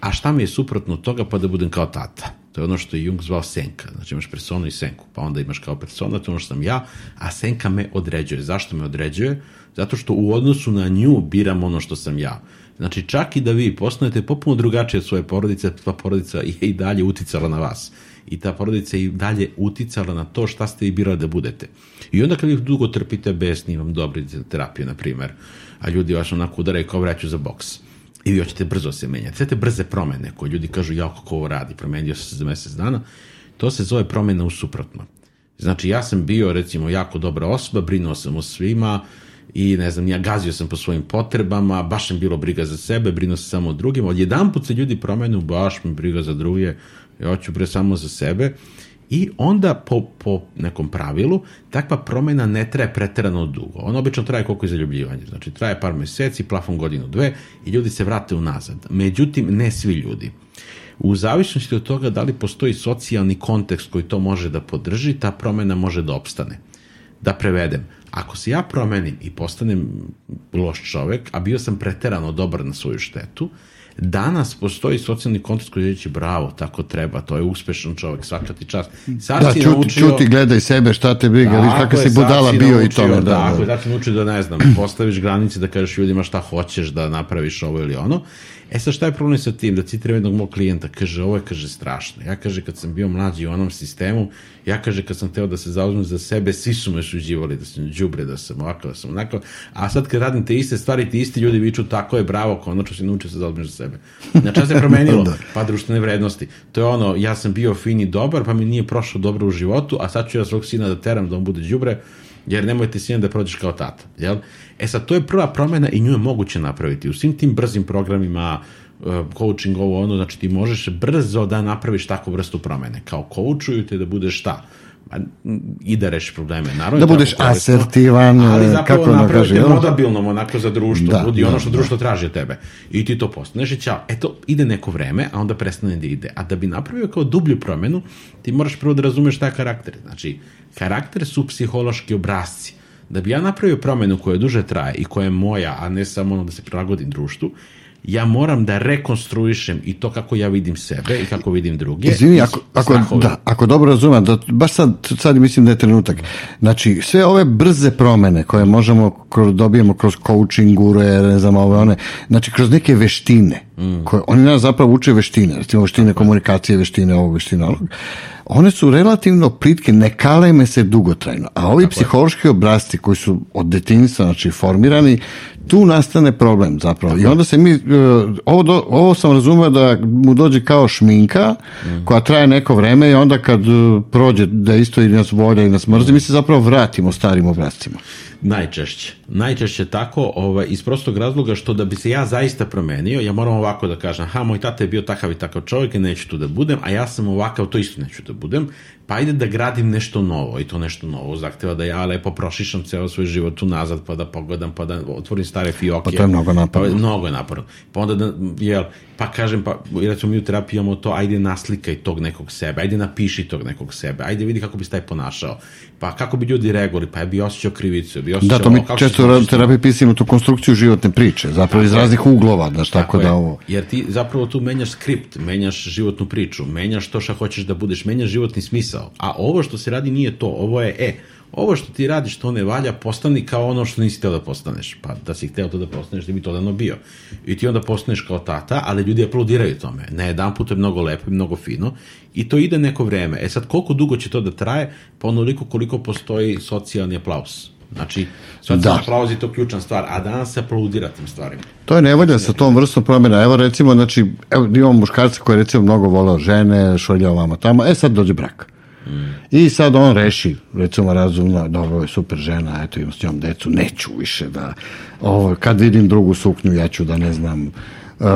a šta mi je suprotno od toga, pa da budem kao tata. To je ono što je Jung zvao senka. Znači imaš personu i senku, pa onda imaš kao persona, to ono što sam ja, a senka me određuje. Zašto me određuje? Zato što u odnosu na nju biram ono što sam ja. Znači čak i da vi postanete popuno drugačije od svoje porodice, ta porodica je i dalje uticala na vas. I ta porodica je i dalje uticala na to šta ste i birali da budete. I onda kad ih dugo trpite besni, imam dobri terapije, na primer, a ljudi vas onako udaraju kao vraću za boks i vi hoćete brzo se menjati. Sve te brze promene koje ljudi kažu, ja kako ovo radi, promenio se za mesec dana, to se zove promena u suprotno. Znači, ja sam bio, recimo, jako dobra osoba, brinuo sam o svima i, ne znam, ja gazio sam po svojim potrebama, baš sam bilo briga za sebe, brinuo sam samo o drugima. Odjedan put se ljudi promenu, baš mi briga za druge, ja hoću bre samo za sebe. I onda po, po nekom pravilu takva promena ne traje preterano dugo. Ona obično traje koliko je zaljubljivanje. Znači traje par meseci, plafon godinu, dve i ljudi se vrate unazad. Međutim, ne svi ljudi. U zavisnosti od toga da li postoji socijalni kontekst koji to može da podrži, ta promena može da opstane. Da prevedem, ako se ja promenim i postanem loš čovek, a bio sam preterano dobar na svoju štetu, danas postoji socijalni kontekst koji reći bravo, tako treba, to je uspešan čovek, svaka ti čast. Sad Da, si čuti, naučio... čuti, gledaj sebe, šta te briga, Tako kakav je, si budala si bio i naučio, tome. Da, Tako da. je, sad si naučio da ne znam, postaviš granice da kažeš ljudima šta hoćeš da napraviš ovo ili ono. E sad šta je problem sa tim? Da citiram jednog mog klijenta, kaže ovo je kaže strašno. Ja kaže kad sam bio mlađi u onom sistemu, ja kaže kad sam teo da se zauzmem za sebe, svi su me suđivali da sam đubre, da sam ovako, da sam onako. A sad kad radim te iste stvari, ti isti ljudi viču tako je bravo, konačno si naučio da se zauzmeš za sebe. Znači, se promenilo? Da. Pa društvene vrednosti. To je ono, ja sam bio fin i dobar, pa mi nije prošlo dobro u životu, a sad ću ja svog sina da teram da on bude đubre, jer nemojte sina da prođeš kao tata. Jel? E sad, to je prva promena i nju je moguće napraviti. U svim tim brzim programima, uh, coaching, ovo ono, znači ti možeš brzo da napraviš takvu vrstu promene. Kao coachuju te da budeš šta? I da rešiš probleme. Naravno, Da budeš asertivan, ali zapravo kako ono napraviti kaže, modabilnom onako za društvo, Da, budi da, ono što da. društvo traži od tebe. I ti to postaneš i ćao. Eto, ide neko vreme, a onda prestane da ide. A da bi napravio kao dublju promenu, ti moraš prvo da razumeš šta je karakter. Znači, karakter su psihološki obrazci. Da bi ja napravio promenu koja duže traje i koja je moja, a ne samo ono da se prilagodim društvu, ja moram da rekonstruišem i to kako ja vidim sebe i kako vidim druge. Izvini, ako, ako, da, ako dobro razumem, da, baš sad, sad mislim da je trenutak. Znači, sve ove brze promene koje možemo kroz, dobijemo kroz coaching, guruje, ne znam, ove one, znači kroz neke veštine, mm. koje, oni nas zapravo uče veštine, recimo veštine komunikacije, veštine ovog, veštine one su relativno plitke, ne kaleme se dugotrajno. A ovi Tako psihološki obrazci koji su od detinjstva znači, formirani, tu nastane problem zapravo. Tako I onda se mi, e, ovo, do, ovo sam razumeo da mu dođe kao šminka mm. koja traje neko vreme i onda kad e, prođe da isto i nas volja i nas mrzi, mi se zapravo vratimo starim obrazcima. Najčešće. Najčešće tako, ovaj, iz prostog razloga što da bi se ja zaista promenio, ja moram ovako da kažem, ha, moj tata je bio takav i takav čovjek i neću tu da budem, a ja sam ovakav, to isto neću da budem, pa ajde da gradim nešto novo i to nešto novo zahteva da ja lepo prošišam ceo svoj život unazad, pa da pogledam, pa da otvorim stare fioke. Pa to je mnogo naporno. Pa, mnogo je naporno. Pa onda da, jel, pa kažem, pa recimo mi u terapiji imamo to, ajde naslikaj tog nekog sebe, ajde napiši tog nekog sebe, ajde vidi kako bi se taj ponašao, pa kako bi ljudi reagovali, pa ja bi osjećao krivicu, bi osjećao... Da, to mi često u terapiji pisimo tu konstrukciju životne priče, zapravo iz raznih uglova, znaš, tako, tako da ovo... Jer ti zapravo tu menjaš skript, menjaš životnu priču, menjaš to šta hoćeš da budeš, menjaš životni smisao, a ovo što se radi nije to, ovo je, e, ovo što ti radiš to ne valja, postani kao ono što nisi hteo da postaneš. Pa da si hteo to da postaneš, da bi to dano bio. I ti onda postaneš kao tata, ali ljudi aplaudiraju tome. Na jedan put je mnogo lepo i mnogo fino i to ide neko vreme. E sad, koliko dugo će to da traje? Pa onoliko koliko postoji socijalni aplauz. Znači, socijalni da. aplauz je to ključna stvar, a danas se aplaudira tim stvarima. To je nevolja sa tom vrstom promjena. Evo recimo, znači, evo imamo muškarca koji recimo mnogo volao žene, šoljao vama tamo, e sad dođe brak. I sad on reši, recimo razumno, dobro, je super žena, eto imam s njom decu, neću više da, ovo, kad vidim drugu suknju, ja ću da ne znam, uh,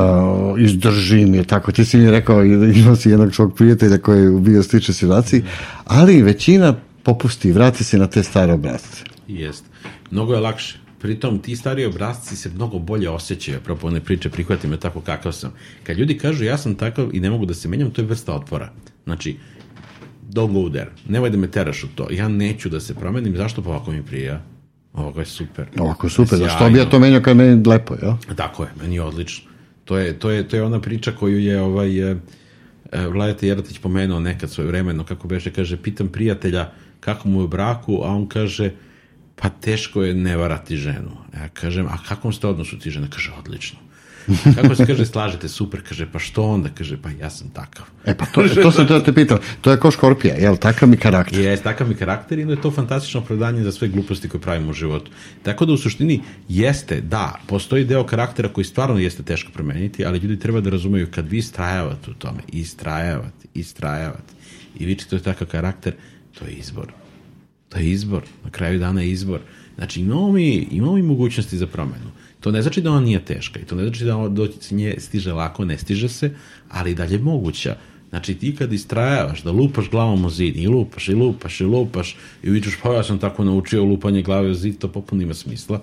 izdržim je tako. Ti si mi rekao, imao si jednog svog prijatelja koji je bio slične situaciji, ali većina popusti, vrati se na te stare obrazce. Jest. Mnogo je lakše. Pritom, ti stari obrazci se mnogo bolje osjećaju, apropo one priče, prihvati me tako kakav sam. Kad ljudi kažu ja sam takav i ne mogu da se menjam, to je vrsta otpora. Znači, don't go there. Nemoj da me teraš u to. Ja neću da se promenim. Zašto pa ovako mi prija? Ovako je super. Ovako je super. Da što bi ja to menio kad meni lepo, ja? Tako je, meni je odlično. To je, to je, to je ona priča koju je ovaj, e, e Vladete Jeratić pomenuo nekad svoje vremeno, kako beše, kaže, pitam prijatelja kako mu je u braku, a on kaže, pa teško je ne varati ženu. Ja kažem, a kakvom ste odnosu ti žene? Kaže, odlično. Kako se kaže, slažete, super, kaže, pa što onda? Kaže, pa ja sam takav. E pa to, to sam te pitao, to je kao škorpija, jel, takav mi karakter. Jes, takav mi karakter i onda je to fantastično opravdanje za sve gluposti koje pravimo u životu. Tako da u suštini jeste, da, postoji deo karaktera koji stvarno jeste teško promeniti, ali ljudi treba da razumeju kad vi istrajavate u tome, istrajavate, istrajavate i vi čite takav karakter, to je izbor. To je izbor. Na kraju dana je izbor. Znači, imamo mi, imamo mi mogućnosti za promenu. To ne znači da ona nije teška i to ne znači da ona doći nje stiže lako, ne stiže se, ali i dalje moguća. Znači ti kad istrajavaš da lupaš glavom o zid i lupaš i lupaš i lupaš i vidiš pa ja sam tako naučio lupanje glave o zid, to popuno ima smisla.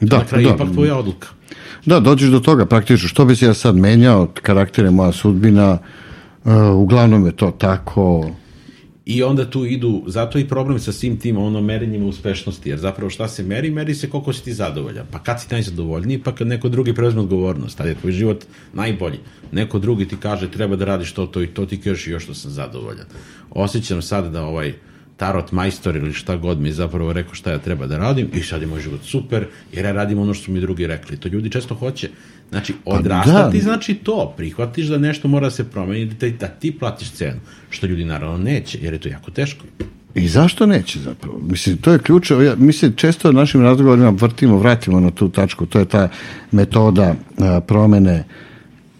Da, na kraju da, ipak tvoja odluka. Da, dođeš do toga praktično. Što bi se ja sad menjao, karakter je moja sudbina, uh, uglavnom je to tako, I onda tu idu, zato i problem sa svim tim ono merenjima uspešnosti, jer zapravo šta se meri, meri se koliko si ti zadovoljan. Pa kad si najzadovoljniji, pa kad neko drugi preuzme odgovornost, tada je tvoj život najbolji. Neko drugi ti kaže treba da radiš to, to i to, ti kažeš još što sam zadovoljan. Osjećam sad da ovaj, tarot majstor ili šta god mi zapravo rekao šta ja treba da radim i sad je moj život super jer ja radim ono što su mi drugi rekli. To ljudi često hoće. Znači, pa odrastati pa, da. znači to, prihvatiš da nešto mora se promeniti, da, da ti platiš cenu, što ljudi naravno neće, jer je to jako teško. I zašto neće zapravo? Mislim, to je ključ, ja, mislim, često našim razgovorima vrtimo, vratimo na tu tačku, to je ta metoda a, promene,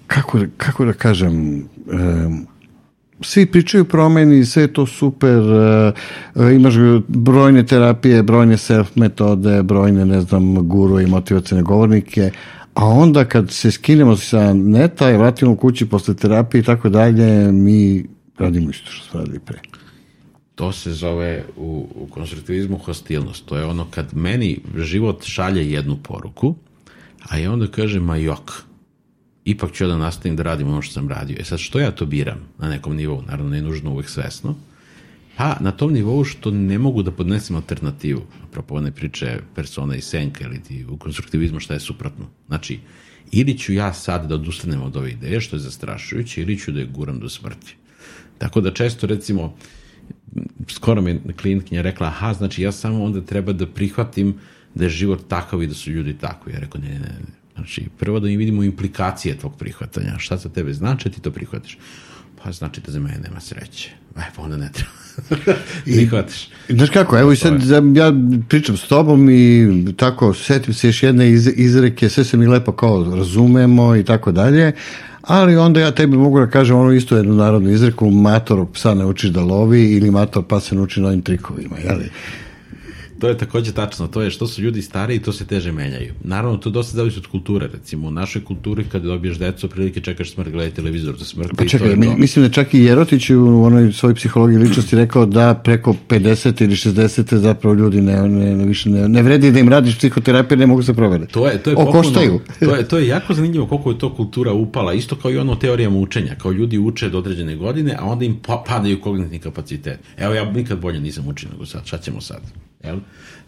kako, kako da kažem, um, svi pričaju promeni, sve je to super, uh, imaš brojne terapije, brojne self metode, brojne, ne znam, guru i motivacijne govornike, a onda kad se skinemo sa neta i vratimo kući posle terapije i tako dalje, mi radimo isto što smo radili pre. To se zove u, u konstruktivizmu hostilnost. To je ono kad meni život šalje jednu poruku, a ja onda kažem, ma jok, ipak ću da nastavim da radim ono što sam radio. E sad, što ja to biram na nekom nivou? Naravno, ne je nužno uvek svesno. Pa, na tom nivou što ne mogu da podnesem alternativu. Apropo one priče persona i senka ili ti u konstruktivizmu šta je suprotno. Znači, Ili ću ja sad da odustanem od ove ideje, što je zastrašujuće, ili ću da je guram do smrti. Tako da često, recimo, skoro mi klinitkinja rekla, aha, znači ja samo onda treba da prihvatim da je život takav i da su ljudi takvi. Ja rekao, ne, ne, ne. Znači, prvo da im vidimo implikacije tvog prihvatanja. Šta za tebe znači, ti to prihvatiš. Pa znači da za mene nema sreće. E, pa onda ne treba. Prihvatiš. I, znaš kako, evo i sad ja pričam s tobom i tako setim se još jedne iz, izreke, sve se mi lepo kao razumemo i tako dalje, ali onda ja tebi mogu da kažem ono isto jednu narodnu izreku, mator psa ne učiš da lovi ili mator pa se nauči novim trikovima, jeli? To je takođe tačno, to je što su ljudi stariji, to se teže menjaju. Naravno, to dosta zavisi od kulture, recimo, u našoj kulturi kad dobiješ decu, prilike čekaš smrt, gledaj televizor do smrti Pa čekaj, to mi- to. mislim da čak i Jerotić u onoj svojoj psihologiji ličnosti rekao da preko 50 ili 60 zapravo ljudi ne, ne, ne, više ne, ne vredi da im radiš psihoterapiju, ne mogu se proveriti. To je, to je Okoštaju. to je, to je jako zanimljivo koliko je to kultura upala, isto kao i ono teorijama učenja, kao ljudi uče do određene godine, a onda im pa, padaju kognitivni kapacitet. Evo, ja nikad bolje nisam učio nego sad, šta ćemo sad? Jel?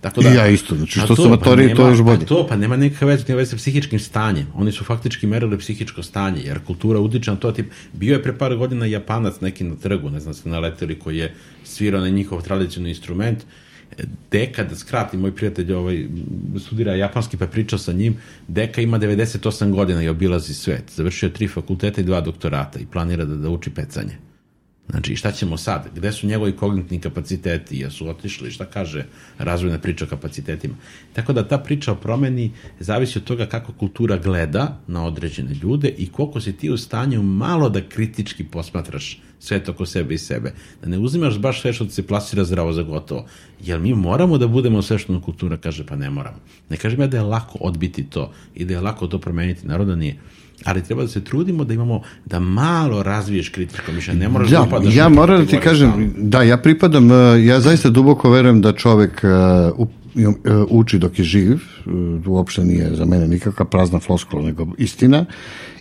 Tako I ja isto, znači, što to, su matoriji, pa to je još bolje. Pa to, pa nema nekakve veze, nema veze sa psihičkim stanjem. Oni su faktički merili psihičko stanje, jer kultura utiče na to. Tip, bio je pre par godina Japanac neki na trgu, ne znam ste naleteli, koji je svirao na njihov tradicionalni instrument, Deka, da skratim, moj prijatelj ovaj, studira japanski pa pričao sa njim, Deka ima 98 godina i obilazi svet. Završio tri fakulteta i dva doktorata i planira da, da uči pecanje. Znači, šta ćemo sad? Gde su njegovi kognitivni kapaciteti? Jesu otišli? Šta kaže razvojna priča o kapacitetima? Tako da ta priča o promeni zavisi od toga kako kultura gleda na određene ljude i koliko si ti u stanju malo da kritički posmatraš svet oko sebe i sebe. Da ne uzimaš baš sve što ti se plasira zdravo za gotovo. Jer mi moramo da budemo sve što nam kultura kaže, pa ne moramo. Ne kažem ja da je lako odbiti to i da je lako to promeniti. Naravno da nije ali treba da se trudimo da imamo, da malo razviješ kritičko mišljenje. Ne moraš da Ja, upadaš ja moram da ti kažem, stalno. da, ja pripadam, uh, ja zaista duboko verujem da čovek uh, uči dok je živ, uopšte nije za mene nikakva prazna floskula, nego istina,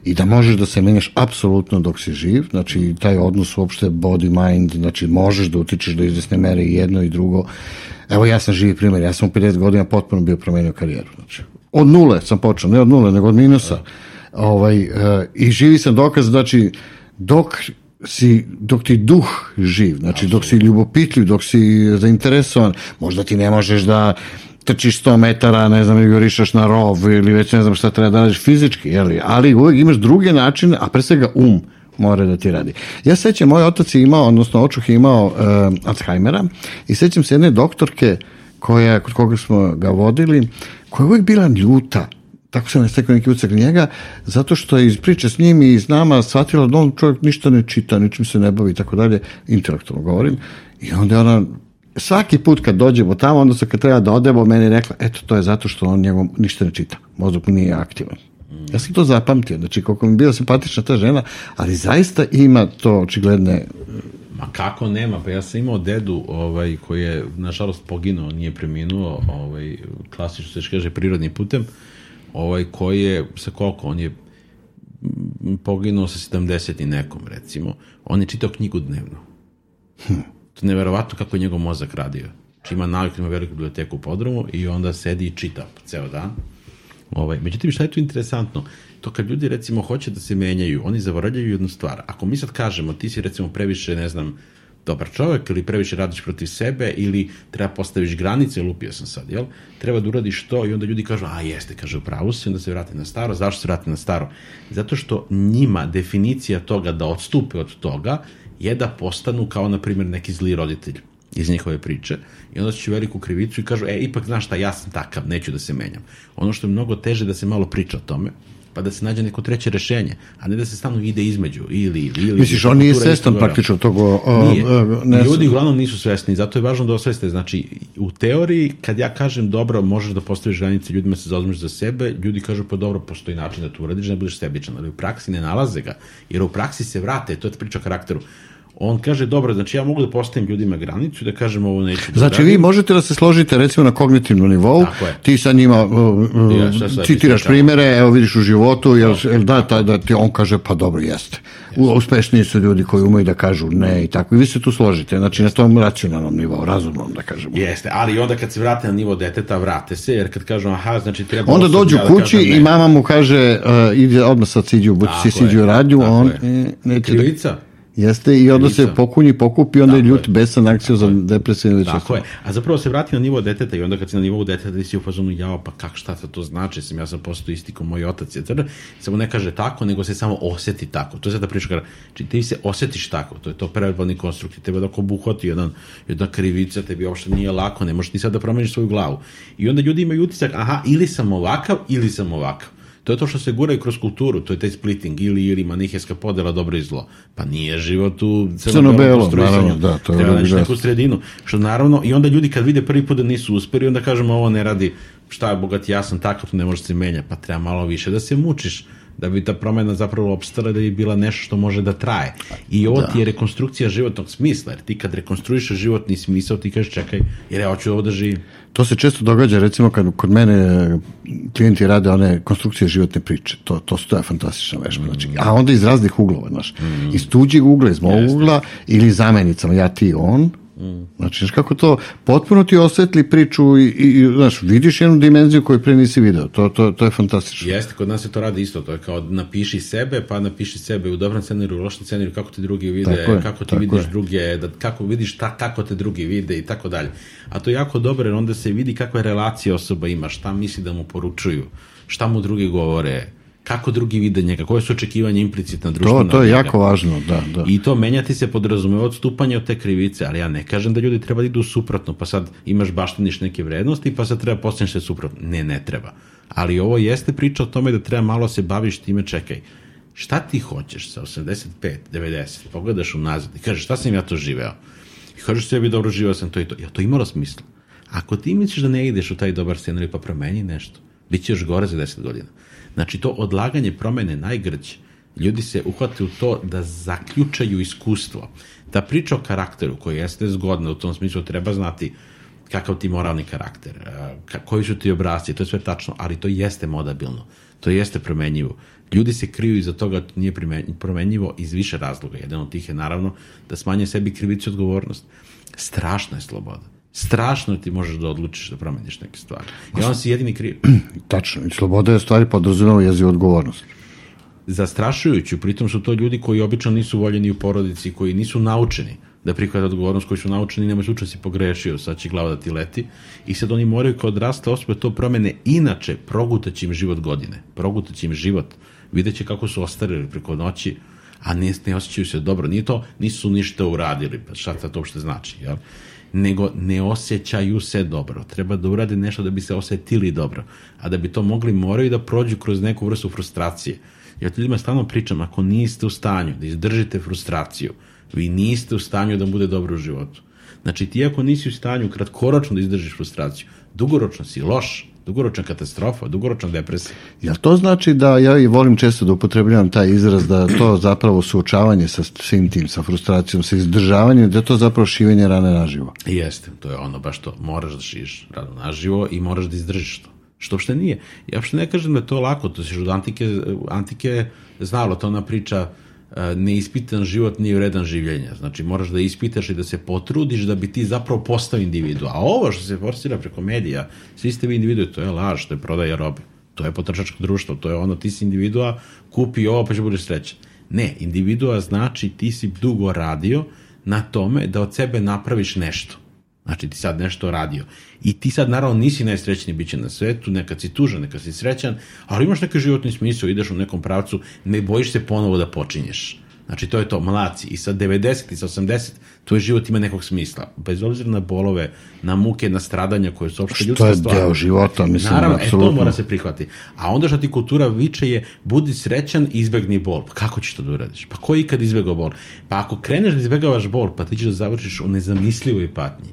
i da možeš da se menjaš apsolutno dok si živ, znači taj odnos uopšte body-mind, znači možeš da utičeš do izvesne mere i jedno i drugo. Evo ja sam živi primjer, ja sam u 50 godina potpuno bio promenio karijeru, znači od nule sam počeo, ne od nule, nego od minusa. Ovaj, uh, I živi sam dokaz, znači, dok si, dok ti duh živ, znači dok si ljubopitljiv, dok si zainteresovan, možda ti ne možeš da trčiš 100 metara, ne znam, jurišaš na rov ili već ne znam šta treba da radiš fizički, jeli? ali uvek imaš druge načine, a pre svega um mora da ti radi. Ja sećam, moj otac je imao, odnosno očuh je imao uh, Alzheimera i sećam se jedne doktorke koja, kod koga smo ga vodili, koja je uvek bila ljuta, tako sam ne stekao neki ucak njega, zato što je iz priče s njim i iz nama shvatila da on čovjek ništa ne čita, ničim se ne bavi i tako dalje, intelektualno govorim. I onda je ona, svaki put kad dođemo tamo, odnosno kad treba da odemo, meni je rekla, eto, to je zato što on njegov ništa ne čita, mu nije aktivan. Ja sam to zapamtio, znači koliko mi je bila simpatična ta žena, ali zaista ima to očigledne Ma kako nema, pa ja sam imao dedu ovaj, koji je, nažalost, poginuo, nije preminuo, ovaj, klasično se kaže prirodnim putem, ovaj, koji je, sa koliko, on je mm, poginuo sa 70 i nekom, recimo. On je čitao knjigu dnevno. To je neverovatno kako je njegov mozak radio. Znači ima navik, ima veliku biblioteku u podrumu i onda sedi i čita ceo dan. Ovaj, međutim, šta je tu interesantno? To kad ljudi, recimo, hoće da se menjaju, oni zaboravljaju jednu stvar. Ako mi sad kažemo, ti si, recimo, previše, ne znam, dobar čovek ili previše radiš protiv sebe ili treba postaviš granice, lupio sam sad, jel? Treba da uradiš to i onda ljudi kažu, a jeste, kaže, u pravu si, onda se vrati na staro. Zašto se vrati na staro? Zato što njima definicija toga da odstupe od toga je da postanu kao, na primjer, neki zli roditelj iz njihove priče i onda će veliku krivicu i kažu, e, ipak znaš šta, ja sam takav, neću da se menjam. Ono što je mnogo teže da se malo priča o tome, pa da se nađe neko treće rešenje, a ne da se stalno ide između, ili, ili, ili. Misliš, on nije svestan praktično tog... ne, Ljudi uglavnom nisu svesni, zato je važno da osveste. Znači, u teoriji, kad ja kažem dobro, možeš da postaviš granice, ljudima se zauzmeš za sebe, ljudi kažu pa dobro, postoji način da to uradiš, ne budeš sebičan, ali u praksi ne nalaze ga, jer u praksi se vrate, to je priča o karakteru. On kaže, dobro, znači ja mogu da postavim ljudima granicu i da kažem ovo neću da Znači, vi uradim. možete da se složite recimo na kognitivnom nivou, ti sa njima uh, uh, Ja, citiraš pričam? primere, evo vidiš u životu, jel, jel da, taj, da ti on kaže, pa dobro, jeste. U, uspešniji su ljudi koji umeju da kažu ne i tako. I vi se tu složite, znači na tom racionalnom nivou, razumnom da kažemo. Jeste, ali onda kad se vrate na nivo deteta, vrate se, jer kad kažu, aha, znači treba... Onda dođu ja da kući kažem i ne. mama mu kaže, uh, ide odmah sad siđu, buci Tako si siđu u radnju, on je. e, da Krivica. Jeste, i onda se pokunji, pokupi, onda je ljut, besan akciju za depresivne Tako je. A zapravo se vrati na nivo deteta i onda kad si na nivou deteta ti si u fazonu jao, pa kak šta to, znači, sam ja sam postao isti kao moj otac. Je samo ne kaže tako, nego se samo oseti tako. To je sada priča, znači ti se osetiš tako, to je to preverbalni konstrukt, tebe dok obuhvati jedan, jedna krivica, tebi uopšte nije lako, ne možeš ni sad da promeniš svoju glavu. I onda ljudi imaju utisak, aha, ili sam ovakav, ili sam ovakav. To je to što se gura i kroz kulturu, to je taj splitting, ili ili manihijska podela dobro i zlo. Pa nije život u Crno-belo, naravno, da, to je Treba naći neku sredinu, što naravno, i onda ljudi kad vide prvi put da nisu uspeli, onda kažemo ovo ne radi, šta je bogat, ja sam takav, to ne može se menja, pa treba malo više da se mučiš, da bi ta promena zapravo opstala da bi bila nešto što može da traje. I ovo ti je rekonstrukcija životnog smisla, jer ti kad rekonstruišeš životni smisao, ti kažeš čekaj, jer ja hoću ovo da živim. To se često događa, recimo kad kod mene e, klijenti rade one konstrukcije životne priče, to, to, to je fantastična vežba, znači, a onda iz raznih uglova, znaš, iz tuđeg ugla, iz mog ugla, ili zamenicama, ja ti on, znači, znaš kako to, potpuno ti osvetli priču i, i, i, znaš, vidiš jednu dimenziju koju pre nisi video, to, to, to je fantastično. Jeste, kod nas se to radi isto, to je kao napiši sebe, pa napiši sebe u dobrom scenariju, u lošem scenariju, kako te drugi vide, je, kako ti vidiš je. druge, da, kako vidiš ta, kako te drugi vide i tako dalje. A to je jako dobro, jer onda se vidi kakve relacije osoba ima, šta misli da mu poručuju, šta mu drugi govore, kako drugi vide njega, koje su očekivanja implicitna To, društvena. to je od njega. jako važno, da, da. I to menjati se podrazumeva odstupanje od te krivice, ali ja ne kažem da ljudi treba da idu suprotno, pa sad imaš baštiniš neke vrednosti, pa sad treba postaneš se suprotno. Ne, ne treba. Ali ovo jeste priča o tome da treba malo se baviš time, čekaj, šta ti hoćeš sa 85, 90, pogledaš unazad i kažeš šta sam ja to živeo? I kažeš sebi dobro živeo sam to i to. Ja to imalo smisla. Ako ti misliš da ne ideš u taj dobar scenarij pa promeni nešto, bit će još gore za 10 godina. Znači to odlaganje promene najgrđe. Ljudi se uhvate u to da zaključaju iskustvo. Ta priča o karakteru koja jeste zgodna u tom smislu treba znati kakav ti moralni karakter, ka- koji su ti obrazci, to je sve tačno, ali to jeste modabilno, to jeste promenjivo. Ljudi se kriju iza toga da nije promenjivo iz više razloga. Jedan od tih je naravno da smanje sebi krivicu odgovornost. Strašna je sloboda. Strašno ti možeš da odlučiš da promeniš neke stvari. I on si jedini kriv. Tačno, i sloboda je stvari podrazumeva jezivu odgovornost. zastrašujuću, pritom su to ljudi koji obično nisu voljeni u porodici, koji nisu naučeni da prihvate odgovornost, koji su naučeni, nema slučaj si pogrešio, sad će glava da ti leti, i sad oni moraju kao odrasle osobe to promene, inače progutaće im život godine, progutaće im život, videće kako su ostarili preko noći, a ne, ne osjećaju se dobro, nije to, nisu ništa uradili, pa šta to uopšte znači, jel? Nego ne osjećaju se dobro. Treba da urade nešto da bi se osetili dobro. A da bi to mogli, moraju da prođu kroz neku vrstu frustracije. Ja ti ljudima stalno pričam, ako niste u stanju da izdržite frustraciju, vi niste u stanju da bude dobro u životu. Znači ti ako nisi u stanju kratkoročno da izdržiš frustraciju, dugoročno si loš, dugoročna katastrofa, dugoročna depresija. Jel to znači da ja i volim često da upotrebljavam taj izraz da to zapravo suočavanje sa svim tim, sa frustracijom, sa izdržavanjem, da je to zapravo šivenje rane naživo? Jeste, to je ono baš to. Moraš da šiš rado naživo i moraš da izdržiš to. Što uopšte nije. Ja uopšte ne kažem da je to lako, to se od antike, antike znalo, to ona priča e, neispitan život nije vredan življenja. Znači, moraš da ispitaš i da se potrudiš da bi ti zapravo postao individu. A ovo što se forsira preko medija, svi ste vi individu, to je laž, to je prodaja robe. To je potrošačko društvo, to je ono, ti si individua, kupi ovo pa će budeš srećan. Ne, individua znači ti si dugo radio na tome da od sebe napraviš nešto. Znači ti sad nešto radio. I ti sad naravno nisi najsrećniji biće na svetu, nekad si tužan, nekad si srećan, ali imaš neki životni smisao, ideš u nekom pravcu, ne bojiš se ponovo da počinješ. Znači to je to, mlaci. I sa 90 i sa 80 tvoj život ima nekog smisla. Bez obzira na bolove, na muke, na stradanja koje su uopšte Što ljudska je stvar. deo života, mislim, Naravno, e, to mora se prihvati. A onda što ti kultura viče je budi srećan i izbegni bol. Pa kako ćeš to da uradiš? Pa ko je ikad izbegao bol? Pa ako kreneš da izbegavaš bol, pa ti ćeš da završiš u nezamislivoj patnji.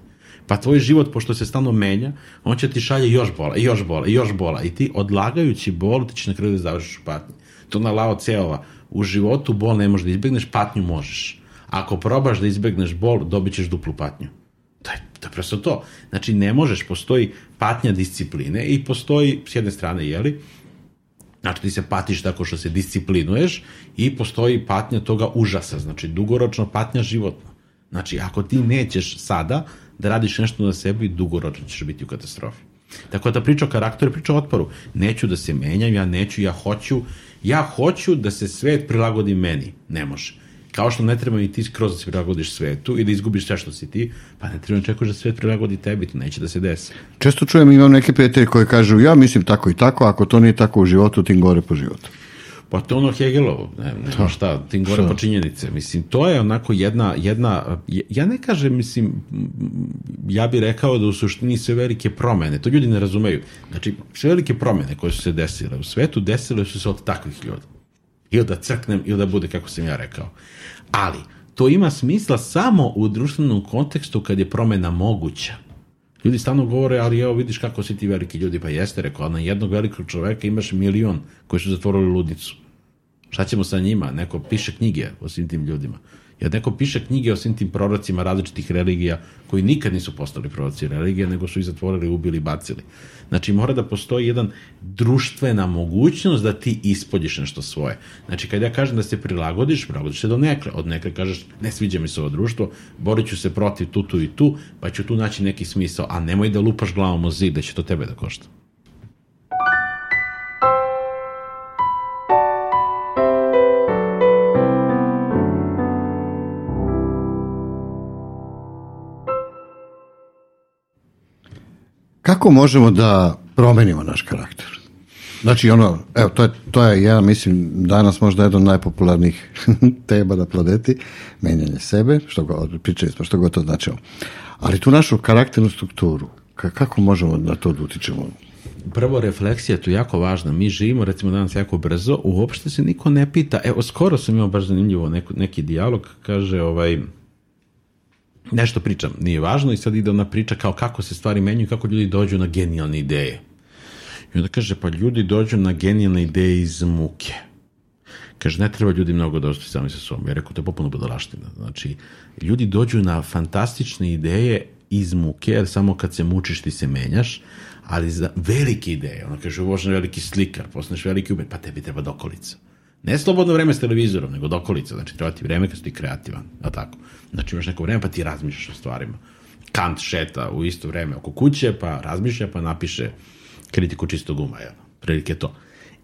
Pa tvoj život, pošto se stalno menja, on će ti šalje još bola, još bola, još bola. I ti odlagajući bol, ti ćeš na kraju da završiš u patnji. To na lao ceova. U životu bol ne možeš da izbegneš, patnju možeš. Ako probaš da izbegneš bol, dobit ćeš duplu patnju. To je, to je prosto to. Znači, ne možeš, postoji patnja discipline i postoji, s jedne strane, jeli, Znači ti se patiš tako što se disciplinuješ i postoji patnja toga užasa, znači dugoročno patnja životna. Znači ako ti nećeš sada da radiš nešto na sebi, dugoročno ćeš biti u katastrofi. Tako da priča o karakteru, priča o otporu. Neću da se menjam, ja neću, ja hoću, ja hoću da se svet prilagodi meni. Ne može. Kao što ne treba i ti skroz da se prilagodiš svetu i da izgubiš sve što si ti, pa ne treba čekaš da svet prilagodi tebi, to neće da se desi. Često čujem, imam neke prijatelje koji kažu, ja mislim tako i tako, ako to nije tako u životu, tim gore po životu. Pa to ono Hegelovo, ne, ne šta, tim gore po činjenice. Mislim, to je onako jedna, jedna, ja ne kažem, mislim, ja bih rekao da u suštini sve velike promene, to ljudi ne razumeju. Znači, sve velike promene koje su se desile u svetu, desile su se od takvih ljudi. Ili da crknem, ili da bude kako sam ja rekao. Ali, to ima smisla samo u društvenom kontekstu kad je promena moguća. Ljudi stalno govore, ali evo vidiš kako si ti veliki ljudi, pa jeste, rekao, na jednog velikog čoveka imaš milion koji su zatvorili ludnicu. Šta ćemo sa njima? Neko piše knjige o svim tim ljudima. Jer neko piše knjige o svim tim prorocima različitih religija koji nikad nisu postali proroci religije, nego su ih zatvorili, ubili, bacili. Znači mora da postoji jedan društvena mogućnost da ti ispoljiš nešto svoje. Znači kad ja kažem da se prilagodiš, prilagodiš se do nekle. Od nekle kažeš ne sviđa mi se ovo društvo, borit ću se protiv tu, tu i tu, pa ću tu naći neki smisao, a nemoj da lupaš glavom o zid, da će to tebe da košta. Kako možemo da promenimo naš karakter? Znači, ono, evo, to je, to je ja mislim, danas možda jedan od najpopularnijih tema na planeti, menjanje sebe, što god, pričali smo, što god to značilo. Ali tu našu karakternu strukturu, kako možemo na to da utičemo? Prvo, refleksija je tu jako važna. Mi živimo, recimo, danas jako brzo, uopšte se niko ne pita. Evo, skoro sam imao baš zanimljivo neko, neki dijalog, kaže, ovaj, nešto pričam, nije važno i sad ide ona priča kao kako se stvari menjuju, kako ljudi dođu na genijalne ideje. I onda kaže, pa ljudi dođu na genijalne ideje iz muke. Kaže, ne treba ljudi mnogo da ostaju sami sa sobom. Ja rekao, to je popuno budalaština. Znači, ljudi dođu na fantastične ideje iz muke, jer samo kad se mučiš ti se menjaš, ali za velike ideje, ono kaže, uvožen veliki slikar, postaneš veliki umet, pa tebi treba dokolica. Ne slobodno vreme s televizorom, nego dokolica. Znači, treba ti vreme kad si ti kreativan. A tako? Znači, imaš neko vreme pa ti razmišljaš o stvarima. Kant šeta u isto vreme oko kuće, pa razmišlja, pa napiše kritiku čistog uma. Jel? Prilike to.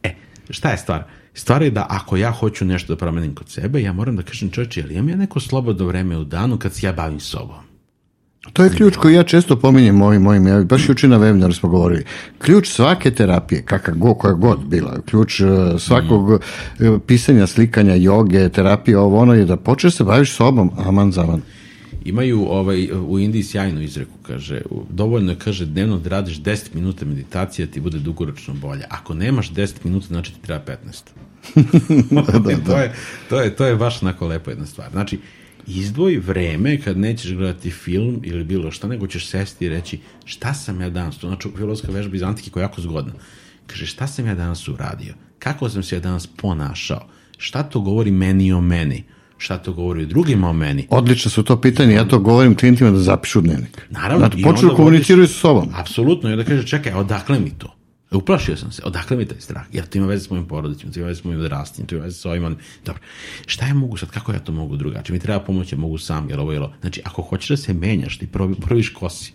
E, šta je stvar? Stvar je da ako ja hoću nešto da promenim kod sebe, ja moram da kažem čovječe, ali imam ja neko slobodno vreme u danu kad se ja bavim sobom? To je ključ koji ja često pominjem mojim, mojim, ja baš juče na webinaru smo govorili. Ključ svake terapije, kakva god, koja god bila, ključ e, svakog mm. pisanja, slikanja, joge, terapije, ovo ono je da počneš se baviš sobom, aman zaman. Imaju ovaj, u Indiji sjajnu izreku, kaže, dovoljno je, kaže, dnevno da radiš 10 minuta meditacije, ti bude dugoročno bolje. Ako nemaš 10 minuta, znači ti treba 15. da, da, da. to, je, to, je, to je baš onako lepo jedna stvar. Znači, izdvoji vreme kad nećeš gledati film ili bilo šta, nego ćeš sesti i reći šta sam ja danas, to znači filozofska vežba iz antike koja je jako zgodna. Kaže šta sam ja danas uradio, kako sam se ja danas ponašao, šta to govori meni o meni, šta to govori drugima o meni. Odlično su to pitanje, ja to govorim klijentima da zapišu dnevnik. Naravno. Znači, počnu da komuniciraju sa sobom. Apsolutno, i onda kaže, čekaj, odakle mi to? Uplašio sam se. Odakle mi taj strah? Jer to ima veze s mojim porodicima, to ima veze s mojim odrastanjem, to ima veze s ovim. Dobro. Šta ja mogu sad? Kako ja to mogu drugačije? Mi treba pomoći, ja mogu sam, jer ovo je Znači, ako hoćeš da se menjaš, ti prvi, prviš kosi.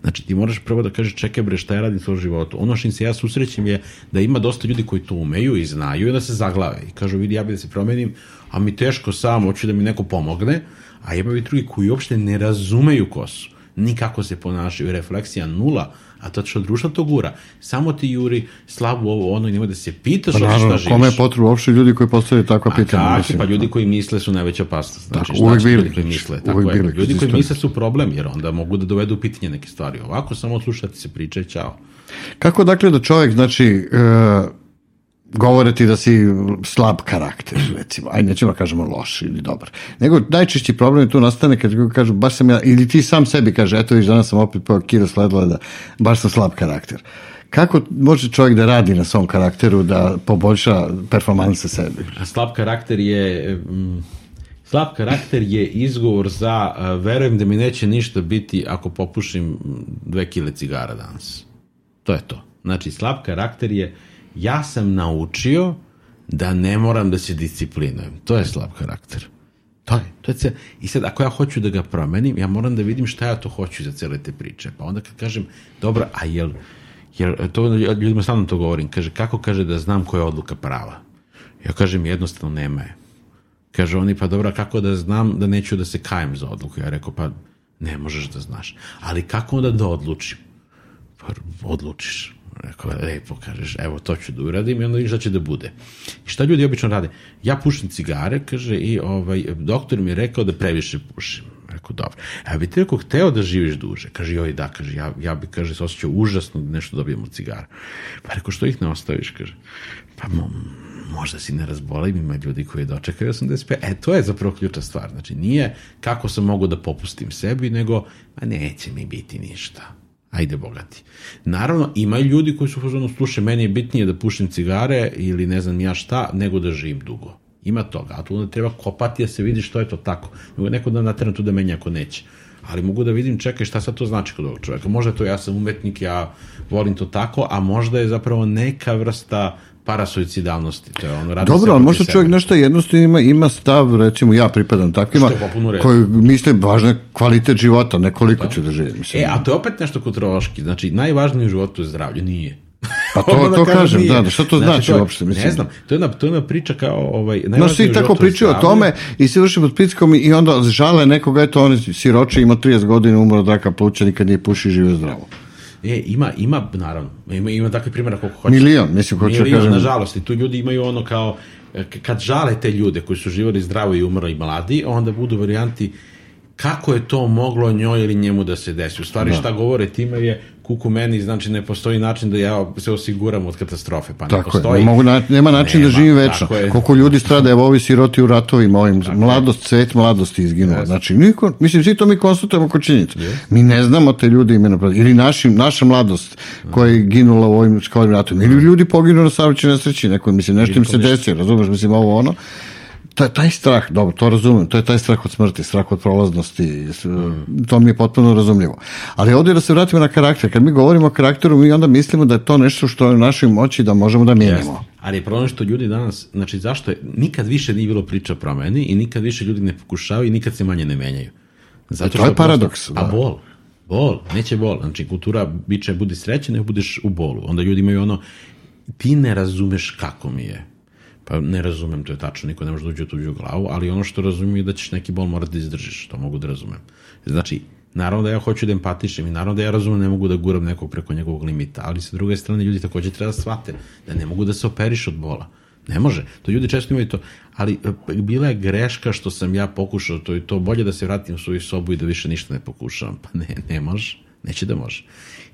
Znači, ti moraš prvo da kažeš, čekaj bre, šta ja radim svoj životu? Ono što im se ja susrećem je da ima dosta ljudi koji to umeju i znaju i da se zaglave. I kažu, vidi, ja bi da se promenim, a mi teško sam, hoću da mi neko pomogne, a ima i drugi koji uopšte ne razumeju kosu nikako se ponašaju, refleksija nula, a to što društvo to gura. Samo ti juri slabu ovo, ono i nema da se pitaš pa, naravno, šta živiš. Kome je potrebno uopšte ljudi koji postavljaju takva pitanja? Tako, pa ljudi koji misle su najveća opasnost. Znači, tako, uvek bili. Ljudi koji misle, tako uvek je. Bili, ljudi koji misle su problem, jer onda mogu da dovedu pitanje neke stvari. Ovako samo slušati se priče, čao. Kako dakle da čovjek, znači, uh, govore ti da si slab karakter, recimo, aj nećemo da kažemo loš ili dobar. Nego najčešći problem je tu nastane kad kažu baš sam ja, ili ti sam sebi kaže, eto viš danas sam opet po kilo sledila da baš sam slab karakter. Kako može čovjek da radi na svom karakteru da poboljša performanse sebi? Slab karakter je... Mm, Slab karakter je izgovor za uh, verujem da mi neće ništa biti ako popušim dve kile cigara danas. To je to. Znači, slab karakter je ja sam naučio da ne moram da se disciplinujem. To je slab karakter. To je, to je cijel... I sad, ako ja hoću da ga promenim, ja moram da vidim šta ja to hoću za cele te priče. Pa onda kad kažem, dobro, a jel, jel to ljudima stalno to govorim, kaže, kako kaže da znam koja je odluka prava? Ja kažem, jednostavno nema je. Kaže oni, pa dobro, kako da znam da neću da se kajem za odluku? Ja rekao, pa ne možeš da znaš. Ali kako onda da odlučim? Pa odlučiš. Rekao, lepo, kažeš, evo, to ću da uradim i onda vidiš šta će da bude. I šta ljudi obično rade? Ja pušim cigare, kaže, i ovaj, doktor mi je rekao da previše pušim. Rekao, dobro. A bi ti rekao, hteo da živiš duže? Kaže, joj, da, kaže, ja, ja bi, kaže, se osjećao užasno da nešto dobijem od cigara. Pa rekao, što ih ne ostaviš, kaže. Pa, možda si ne razbolim, ima ljudi koji dočekaju 85. E, to je zapravo ključna stvar. Znači, nije kako sam mogu da popustim sebi, nego, ma neće mi biti ništa ajde bogati. Naravno, ima ljudi koji su fazonu, slušaj, meni je bitnije da pušim cigare ili ne znam ja šta, nego da živim dugo. Ima toga, a tu onda treba kopati da se vidi što je to tako. Nego neko da nateram tu da menja ako neće. Ali mogu da vidim, čekaj, šta sad to znači kod ovog čoveka. Možda to ja sam umetnik, ja volim to tako, a možda je zapravo neka vrsta parasuicidalnosti. To je ono, radi Dobro, ali možda čovjek nešto jednostavno ima, ima stav, recimo ja pripadam takvima, koji misle važno je kvalitet života, ne koliko da. će da živi. Mislim. E, a to je opet nešto kulturološki. Znači, najvažnije u životu je zdravlje. Nije. Pa to, to kažem, nije. da, šta to znači, znači to, uopšte? Mislim. Ne znam, to je jedna, to je jedna priča kao... Ovaj, no, svi tako pričaju o tome i svi vrši pod pritiskom i onda žale nekoga, eto, on siroče, ima 30 godina, umro od raka pluća, nikad nije puši i žive zdravo. E, ima, ima, naravno, ima, ima takve primjera koliko hoće. Milion, mislim, hoće da kažem. nažalost, i tu ljudi imaju ono kao, e, kad žale te ljude koji su živali zdravo i umrli i mladi, onda budu varijanti kako je to moglo njoj ili njemu da se desi. U stvari da. šta govore time je kuku meni, znači ne postoji način da ja se osiguram od katastrofe, pa tako ne postoji. Je, ne mogu na, nema način nema, da živim večno. Koliko ljudi strada, evo ovi siroti u ratovima, ovim tako mladost, je. cvet mladosti izginuo. Yes. Znači, niko, mislim, svi to mi konstatujemo kod činjenica. Yes. Mi ne znamo te ljudi imena, ili našim, naša mladost koja je ginula u ovim školim ratovima. Ili ljudi poginu na saobraćaju nesreći, neko, mislim, nešto im se desi, razumeš, mislim, ovo ono taj, taj strah, dobro, to razumem, to je taj strah od smrti, strah od prolaznosti, to mi je potpuno razumljivo. Ali ovdje da se vratimo na karakter, kad mi govorimo o karakteru, mi onda mislimo da je to nešto što je u našoj moći da možemo da mijenjamo. Ali je problem što ljudi danas, znači zašto je, nikad više nije bilo priča o promeni i nikad više ljudi ne pokušavaju i nikad se manje ne menjaju. Zato to je paradoks. Da. A bol, bol, neće bol. Znači kultura biće budi srećen, ne budeš u bolu. Onda ljudi imaju ono, ti ne razumeš kako mi je Pa ne razumem, to je tačno, niko ne može da uđe u tuđu glavu, ali ono što razumiju je da ćeš neki bol morati da izdržiš, to mogu da razumem. Znači, naravno da ja hoću da empatišem i naravno da ja razumem ne mogu da guram nekog preko njegovog limita, ali sa druge strane ljudi takođe treba da shvate da ne mogu da se operiš od bola. Ne može. To ljudi često imaju to. Ali e, bila je greška što sam ja pokušao to i to. Bolje da se vratim u svoju sobu i da više ništa ne pokušavam. Pa ne, ne može. Neće da može.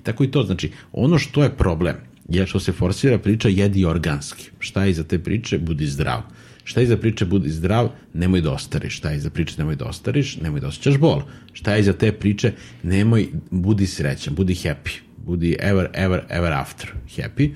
Tako i to. Znači, ono što je problem je što se forsira priča jedi organski. Šta je iza te priče? Budi zdrav. Šta je iza priče budi zdrav? Nemoj da ostariš. Šta je iza priče nemoj da ostariš? Nemoj da osjećaš bol. Šta je iza te priče? Nemoj, budi srećan, budi happy. Budi ever, ever, ever after happy.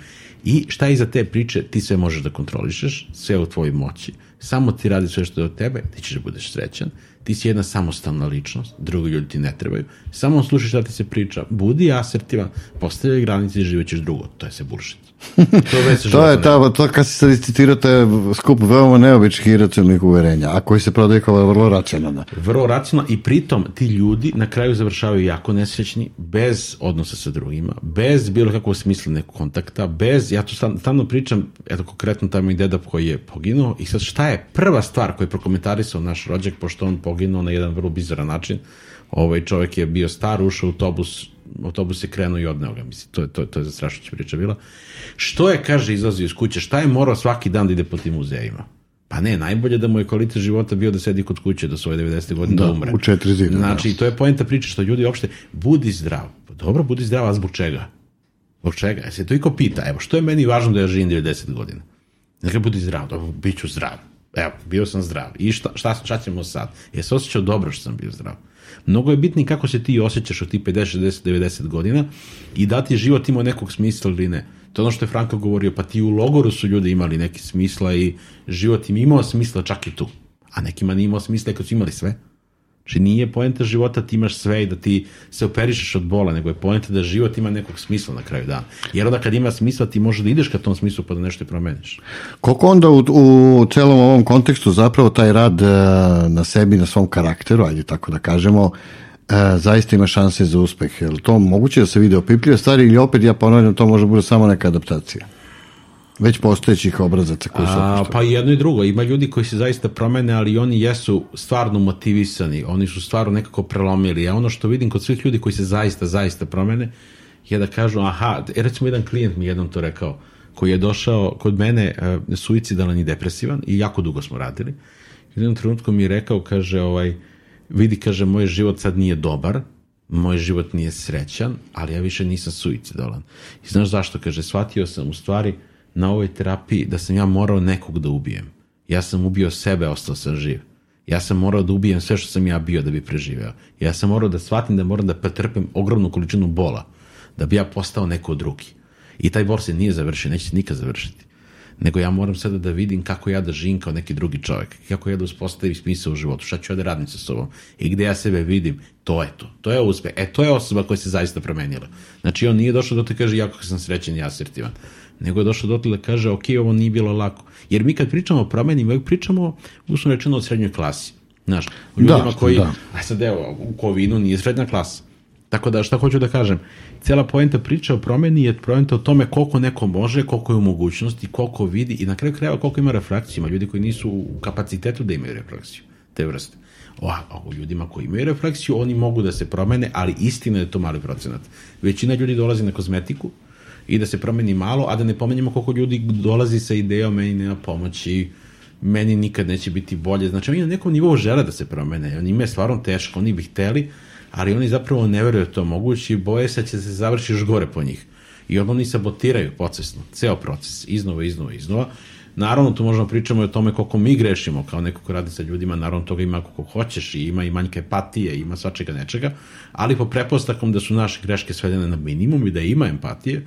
I šta je iza te priče? Ti sve možeš da kontrolišeš, sve u tvojoj moći. Samo ti radi sve što je od tebe, ti ćeš da budeš srećan ti si jedna samostalna ličnost, drugi ljudi ti ne trebaju, samo slušaj šta ti se priča, budi asertivan, postavljaj granice i živećeš drugo, to je se bullshit. to, to je ta, to kad se sad citirate skup veoma neobičnih i racionalnih uverenja, a koji se prodaje kao vrlo racionalna. Vrlo racionalna i pritom ti ljudi na kraju završavaju jako nesrećni, bez odnosa sa drugima, bez bilo kakvog smislenog kontakta, bez, ja to stalno pričam, eto konkretno tamo i deda koji je poginuo i sad šta je prva stvar koju je prokomentarisao naš rođak, pošto on poginuo na jedan vrlo bizaran način, ovaj čovjek je bio star, ušao u autobus, autobus je krenuo i odneo ga, mislim, to je, to, to je zastrašujuća priča bila. Što je, kaže, izlazio iz kuće, šta je morao svaki dan da ide po tim muzejima? Pa ne, najbolje da mu je kvalitet života bio da sedi kod kuće do svoje 90. godine da, da umre. u četiri zida. Znači, da. to je poenta priče što ljudi uopšte, budi zdrav. Pa dobro, budi zdrav, a zbog čega? Zbog čega? Ja se to iko pita, evo, što je meni važno da ja živim 90 godina? Dakle, budi zdrav, dobro, bit ću zdrav. Evo, bio sam zdrav. I šta, šta, šta ćemo sad? Je se osjećao dobro što sam bio zdrav. Mnogo je bitni kako se ti osjećaš od ti 50, 60, 90 godina i da ti život ima nekog smisla ili ne. To je ono što je Franko govorio, pa ti u logoru su ljudi imali neki smisla i život im imao smisla čak i tu. a nekima nije imao smisla kad su imali sve. Znači nije poenta života ti imaš sve i da ti se operišeš od bola, nego je poenta da život ima nekog smisla na kraju dana. Jer onda kad ima smisla ti možeš da ideš ka tom smislu pa da nešto promeniš. Koliko onda u, u celom ovom kontekstu zapravo taj rad e, na sebi, na svom karakteru, ajde tako da kažemo, e, zaista ima šanse za uspeh. Je li to moguće da se vide opipljive stvari ili opet ja ponavljam to može bude samo neka adaptacija? Već postojećih obrazaca koji su A, pa i jedno i drugo. Ima ljudi koji se zaista promene, ali oni jesu stvarno motivisani. Oni su stvarno nekako prelomili. A ono što vidim kod svih ljudi koji se zaista, zaista promene, je da kažu, aha, e, recimo jedan klijent mi jednom to rekao, koji je došao kod mene uh, suicidalan i depresivan i jako dugo smo radili. U jednom trenutku mi je rekao, kaže, ovaj, vidi, kaže, moj život sad nije dobar, moj život nije srećan, ali ja više nisam suicidalan. I znaš zašto? Kaže, shvatio sam u stvari na ovoj terapiji da sam ja morao nekog da ubijem. Ja sam ubio sebe, ostao sam živ. Ja sam morao da ubijem sve što sam ja bio da bi preživeo. Ja sam morao da shvatim da moram da pretrpem ogromnu količinu bola da bi ja postao neko drugi. I taj bol se nije završio, neće se nikad završiti. Nego ja moram sada da vidim kako ja da živim kao neki drugi čovjek, kako ja da uspostavim smisao u životu, šta ću ja da radim sa sobom i gde ja sebe vidim, to je to. To je uspeh. E, to je osoba koja se zaista promenila. Znači, on nije došao da te kaže, jako sam srećen i asertivan nego je došao dotle da kaže, ok, ovo nije bilo lako. Jer mi kad pričamo o promeni, mi pričamo, uslovno rečeno, o srednjoj klasi. Znaš, o ljudima da, koji, da. a sad evo, u Kovinu nije srednja klasa. Tako da, šta hoću da kažem, cijela poenta priča o promeni je poenta o tome koliko neko može, koliko je u mogućnosti, koliko vidi i na kraju krajeva koliko ima refleksiju. Ima ljudi koji nisu u kapacitetu da imaju refleksiju, te vrste. O, o ljudima koji imaju refleksiju, oni mogu da se promene, ali istina je da to mali procenat. Većina ljudi dolazi na kozmetiku, i da se promeni malo, a da ne pomenjamo koliko ljudi dolazi sa idejom meni nema pomoći, meni nikad neće biti bolje. Znači oni na nekom nivou žele da se promene, oni je stvarno teško, oni bi hteli, ali oni zapravo ne veruju da to moguće i boje se da će se završi još gore po njih. I onda oni sabotiraju procesno, ceo proces, iznova, iznova, iznova. Naravno, tu možemo pričamo o tome koliko mi grešimo kao neko ko radi sa ljudima, naravno toga ima koliko hoćeš i ima i manjke empatije, ima svačega nečega, ali po prepostakom da su naše greške svedene na minimum i da ima empatije,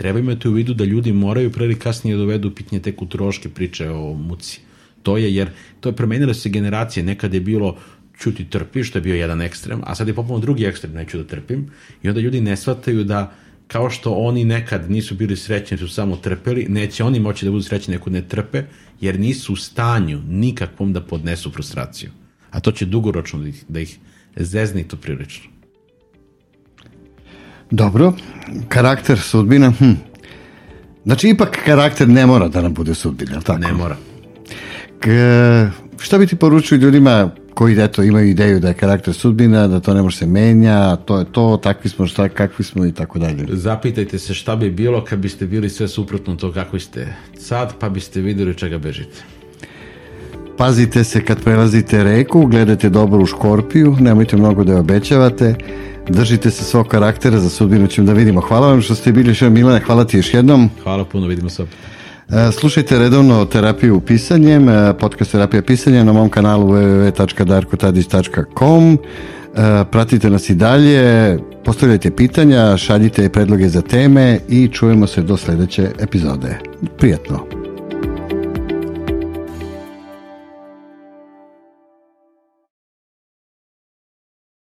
treba imati u vidu da ljudi moraju pre ili kasnije dovedu pitanje te kulturoške priče o muci. To je, jer to je promenilo se generacije, nekad je bilo čuti trpi, što je bio jedan ekstrem, a sad je popolno drugi ekstrem, neću da trpim, i onda ljudi ne shvataju da kao što oni nekad nisu bili srećni, su samo trpeli, neće oni moći da budu srećni neko ne trpe, jer nisu u stanju nikakvom da podnesu frustraciju. A to će dugoročno da ih, da ih zezni to prilično. Dobro, karakter sudbina, hm. Znači, ipak karakter ne mora da nam bude sudbina, tako? Ne mora. K, šta bi ti poručio ljudima koji eto, imaju ideju da je karakter sudbina, da to ne može se menja, to je to, takvi smo, šta, kakvi smo i tako dalje. Zapitajte se šta bi bilo kad biste bili sve suprotno to kakvi ste sad, pa biste videli čega bežite. Pazite se kad prelazite reku, gledajte dobro u škorpiju, nemojte mnogo da je obećavate, Držite se svog karaktera, za sudbinu ćemo da vidimo. Hvala vam što ste bili še Milane, hvala ti još jednom. Hvala puno, vidimo se. E, slušajte redovno terapiju pisanjem, e, podcast terapija pisanja na mom kanalu www.darkotadić.com. E, pratite nas i dalje, postavljajte pitanja, šaljite predloge za teme i čujemo se do sledeće epizode. Prijetno!